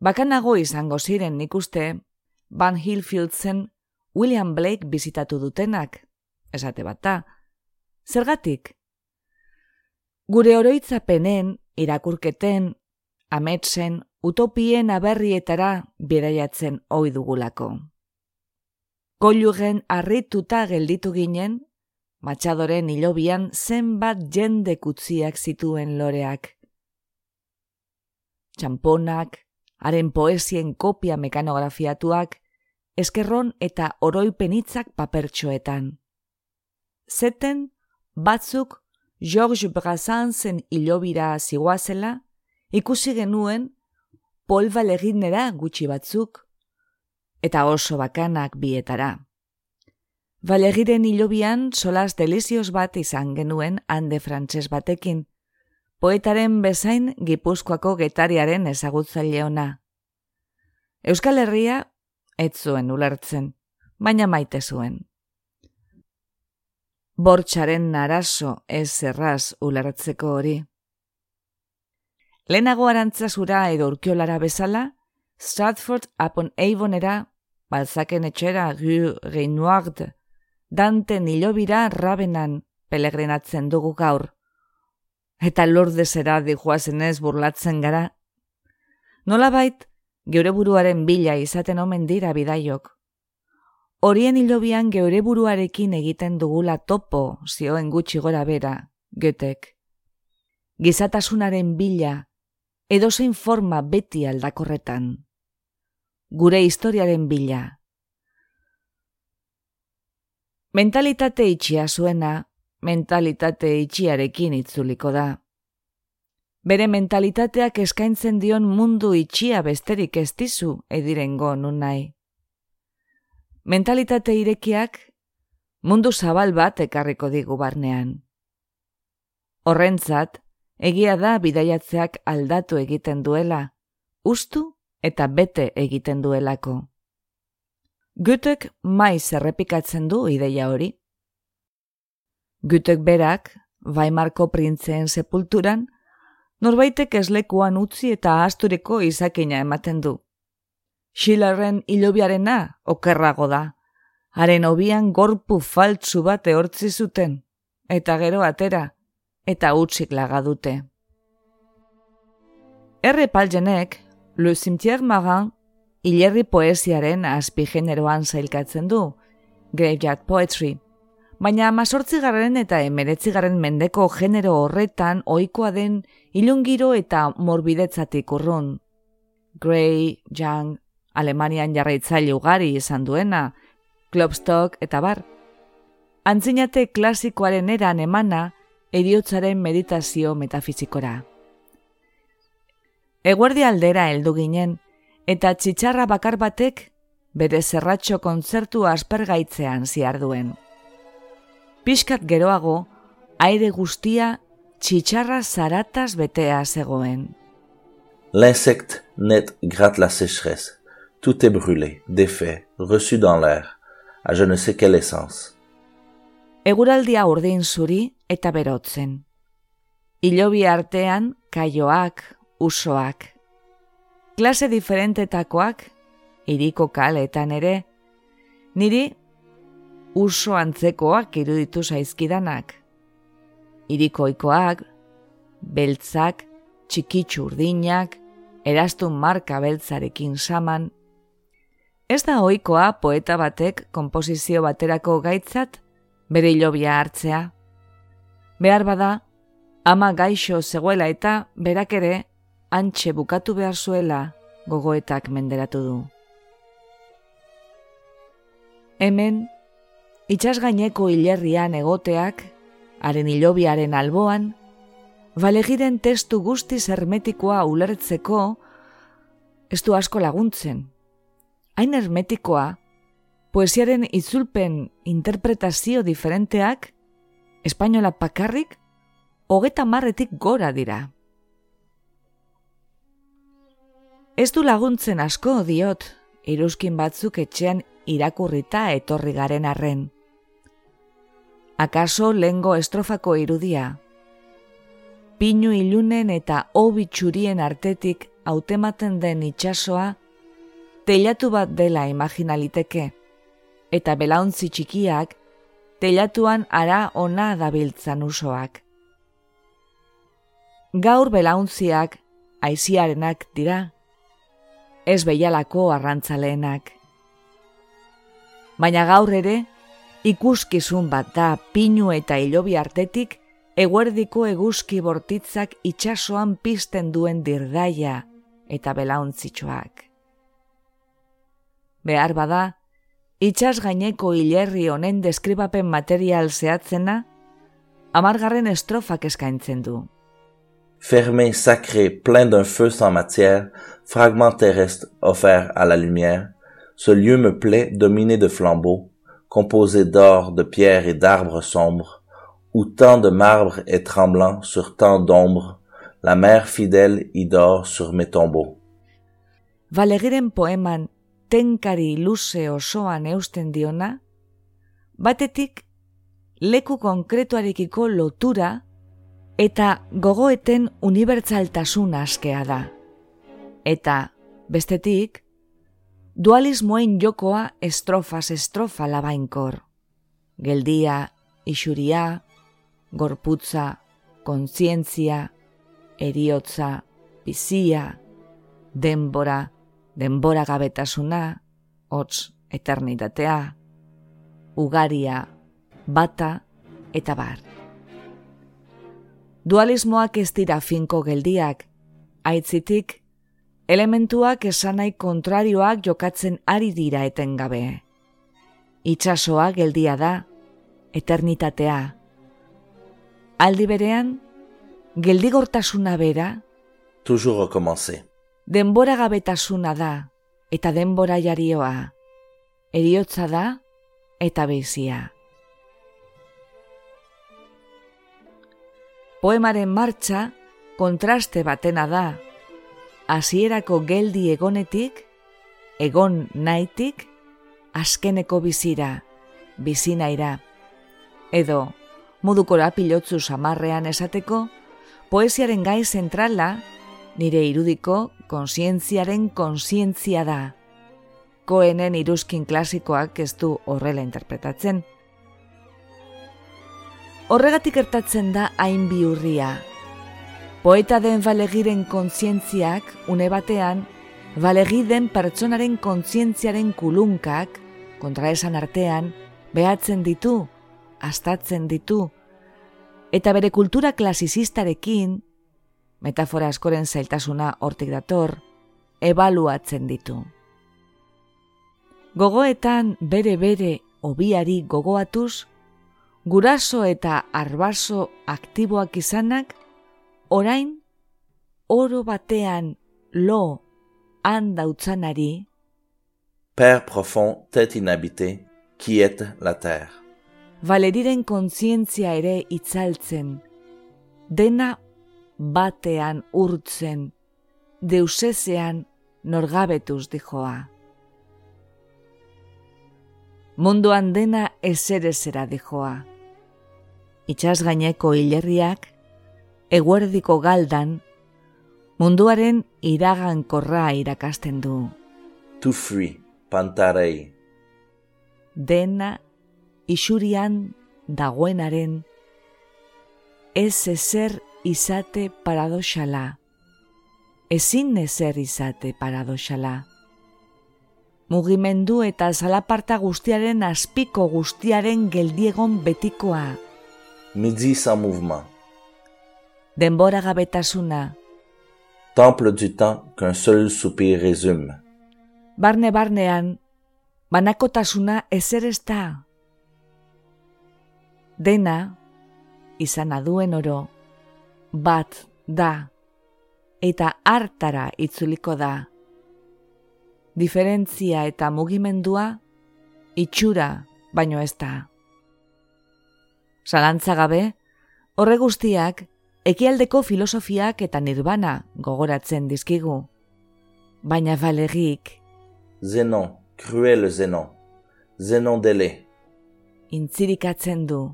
Bakanago izango ziren nik uste, Van Hillfieldsen William Blake bizitatu dutenak, esate bata. Zergatik? Gure oroitzapenen, irakurketen, ametsen, utopien aberrietara bidaiatzen ohi dugulako. Koilugen harrituta gelditu ginen, matxadoren hilobian zenbat jende kutziak zituen loreak. Txamponak, haren poesien kopia mekanografiatuak, eskerron eta oroipenitzak papertxoetan. Zeten, batzuk George Brassansen hilobira ziguazela, ikusi genuen polba leginera gutxi batzuk, eta oso bakanak bietara. Balegiren hilobian solas delizioz bat izan genuen hande frantses batekin, poetaren bezain gipuzkoako getariaren ezagutzaile ona. Euskal Herria ez zuen ulertzen, baina maite zuen. bortxaren naraso ez erraz ulertzeko hori. Lehenago arantzazura edo urkiolara bezala, Stratford upon Avonera, balzaken etxera gu Renoard, Dante nilobira rabenan pelegrenatzen dugu gaur. Eta lordezera dijoazenez burlatzen gara. Nola bait, geure buruaren bila izaten omen dira bidaiok. Horien hilobian geure buruarekin egiten dugula topo zioen gutxi gora bera, getek. Gizatasunaren bila, edozein forma beti aldakorretan. Gure historiaren bila. Mentalitate itxia zuena, mentalitate itxiarekin itzuliko da. Bere mentalitateak eskaintzen dion mundu itxia besterik ez dizu edirengo nun nahi. Mentalitate irekiak mundu zabal bat ekarriko digu barnean. Horrentzat, egia da bidaiatzeak aldatu egiten duela, ustu eta bete egiten duelako. Gutek maiz errepikatzen du ideia hori. Gutek berak, Weimarko printzeen sepulturan, norbaitek eslekuan utzi eta asturiko izakina ematen du. Schillerren ilobiarena okerrago da. Haren obian gorpu faltzu bat ehortzi zuten, eta gero atera, eta utzik laga dute. Erre palgenek, Le Cimetière Marin, hilerri poesiaren azpi generoan zailkatzen du, Graveyard Poetry, baina amazortzigarren eta emeretzigarren mendeko genero horretan ohikoa den ilungiro eta morbidetzatik urrun. Gray, Young, Alemanian jarraitzaile ugari izan duena, Klopstock eta bar. Antzinate klasikoaren eran emana eriotzaren meditazio metafizikora. Eguerdi aldera heldu ginen, eta txitsarra bakar batek bere zerratxo kontzertu aspergaitzean ziar duen. Piskat geroago, aire guztia txitsarra zarataz betea zegoen. L'insecte net gratte la sécheresse. Tout est brûlé, défait, reçu dans l'air, à je ne sais quelle essence. Eguraldia urdin zuri eta berotzen. Ilobi artean, kaioak, usoak. Klase diferentetakoak, iriko kaletan ere, niri uso antzekoak iruditu zaizkidanak. Irikoikoak, beltzak, txikitsu urdinak, erastun marka beltzarekin saman. Ez da ohikoa poeta batek konposizio baterako gaitzat bere ilobia hartzea. Behar bada, ama gaixo zegoela eta berak ere antxe bukatu behar zuela gogoetak menderatu du. Hemen, Itxas gaineko hilerrian egoteak, haren hilobiaren alboan, balegiren testu guzti hermetikoa ulertzeko, ez du asko laguntzen. Hain hermetikoa, poesiaren itzulpen interpretazio diferenteak, espainola pakarrik, hogeta marretik gora dira. Ez du laguntzen asko diot, iruzkin batzuk etxean irakurrita etorri garen arren akaso lengo estrofako irudia. Pinu ilunen eta hobi txurien artetik hautematen den itsasoa, telatu bat dela imaginaliteke, eta belauntzi txikiak, telatuan ara ona dabiltzan usoak. Gaur belauntziak aiziarenak dira, ez behialako arrantzaleenak. Baina gaur ere, ikuskizun bat da pinu eta ilobi artetik eguerdiko eguzki bortitzak itsasoan pizten duen dirdaia eta belauntzitsuak. Behar bada, itxas gaineko hilerri honen deskribapen material zehatzena, amargarren estrofak eskaintzen du. Fermé sacré plein d'un feu sans matière, fragment terrestre offert à la lumière, ce lieu me plaît dominé de flambeaux, composé d'or, de pierres et d'arbres sombres, où tant de marbre est tremblant sur tant d'ombre, la mère fidèle y dort sur mes tombeaux. Valegiren poeman tenkari luze osoan eusten diona, batetik leku konkretuarekiko lotura eta gogoeten unibertsaltasun askea. Eta, bestetik, dualismoen jokoa estrofas estrofa labainkor. Geldia, isuria, gorputza, kontzientzia, eriotza, bizia, denbora, denbora gabetasuna, hotz eternitatea, ugaria, bata eta bar. Dualismoak ez dira finko geldiak, aitzitik, elementuak esanai kontrarioak jokatzen ari dira etengabe. Itxasoa geldia da, eternitatea. Aldi berean, geldigortasuna bera, Toujours recommencer. denbora gabetasuna da, eta denbora jarioa. Eriotza da, eta bezia. Poemaren martxa, kontraste batena da, hasierako geldi egonetik, egon naitik, askeneko bizira, bizinaira. Edo, modukora pilotzu samarrean esateko, poesiaren gai zentrala, nire irudiko konsientziaren konsientzia da. Koenen iruzkin klasikoak ez du horrela interpretatzen. Horregatik ertatzen da hain biurria, Poeta den balegiren kontzientziak, une batean, balegi den pertsonaren kontzientziaren kulunkak, kontraesan artean, behatzen ditu, astatzen ditu, eta bere kultura klasisistarekin, metafora askoren zailtasuna hortik dator, ebaluatzen ditu. Gogoetan bere-bere obiari gogoatuz, guraso eta arbaso aktiboak izanak, orain oro batean lo handa utzanari Père profond, tête inhabitée, quiète la terre. Valeriren kontzientzia ere itzaltzen, dena batean urtzen, deusezean norgabetuz dijoa. Munduan dena ezerezera dijoa. Itxas gaineko hilerriak, eguerdiko galdan, munduaren iragan korra irakasten du. Tout fuit, pantarei. Dena isurian dagoenaren ez ezer izate paradoxala. Ezin ezer izate paradoxala. Mugimendu eta zalaparta guztiaren azpiko guztiaren geldiegon betikoa. Midi sans mouvement. Denbora gabetasuna, Temple du temps qu'un seul soupir résume. barne barnean, banakotasuna ezer ez da. Dena, izan duen oro, bat da, eta hartara itzuliko da. Diferentzia eta mugimendua, itxura baino ez da. Zalantza gabe, horre guztiak, ekialdeko filosofiak eta nirbana gogoratzen dizkigu. Baina balegik, Zénon, cruel Zénon. Zénon délai. intzirikatzen du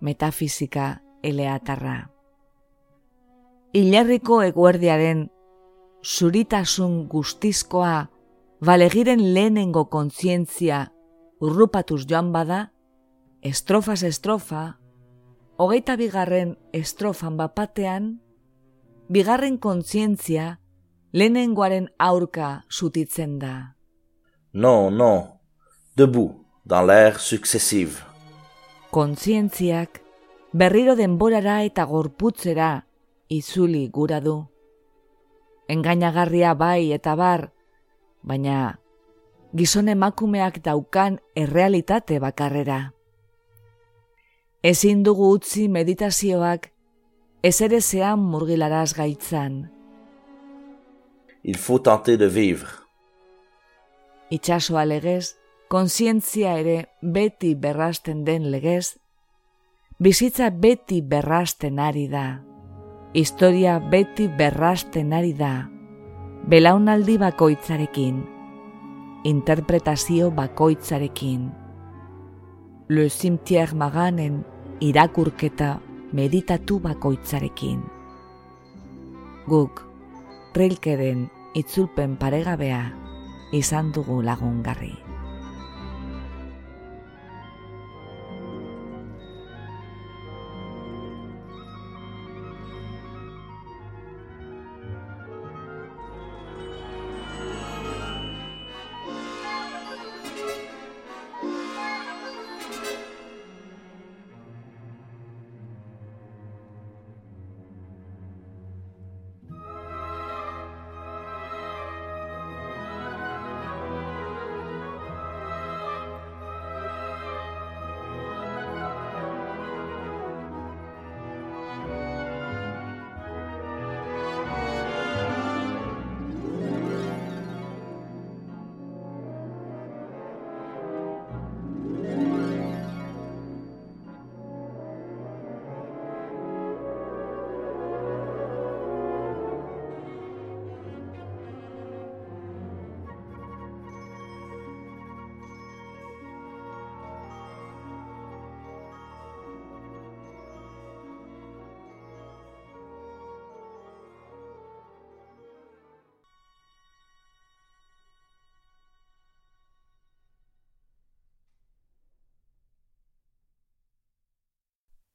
metafizika eleatarra. Ilarriko eguerdiaren zuritasun guztizkoa balegiren lehenengo kontzientzia urrupatuz joan bada, estrofas estrofa, hogeita bigarren estrofan bapatean, bigarren kontzientzia lehenengoaren aurka zutitzen da. Non, non. Debout, dans l'air successive. Kontzientziak berriro denborara eta gorputzera izuli gura du. Engainagarria bai eta bar, baina gizon emakumeak daukan errealitate bakarrera. Ezin dugu utzi meditazioak ezerezean murgilaraz gaitzan. Il faut tenter de vivre. Itxasoa legez, kontzientzia ere beti berrasten den legez, bizitza beti berrasten ari da. Historia beti berrasten ari da. Belaunaldi bakoitzarekin. Interpretazio bakoitzarekin. Le Cimetière Maganen irakurketa meditatu bakoitzarekin. Guk, Rilkeren itzulpen paregabea izan dugu lagungarri.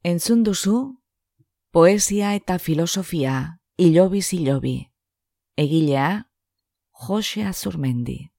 Entzun duzu, poesia eta filosofia ilobi zilobi. Egilea, Jose Azurmendi.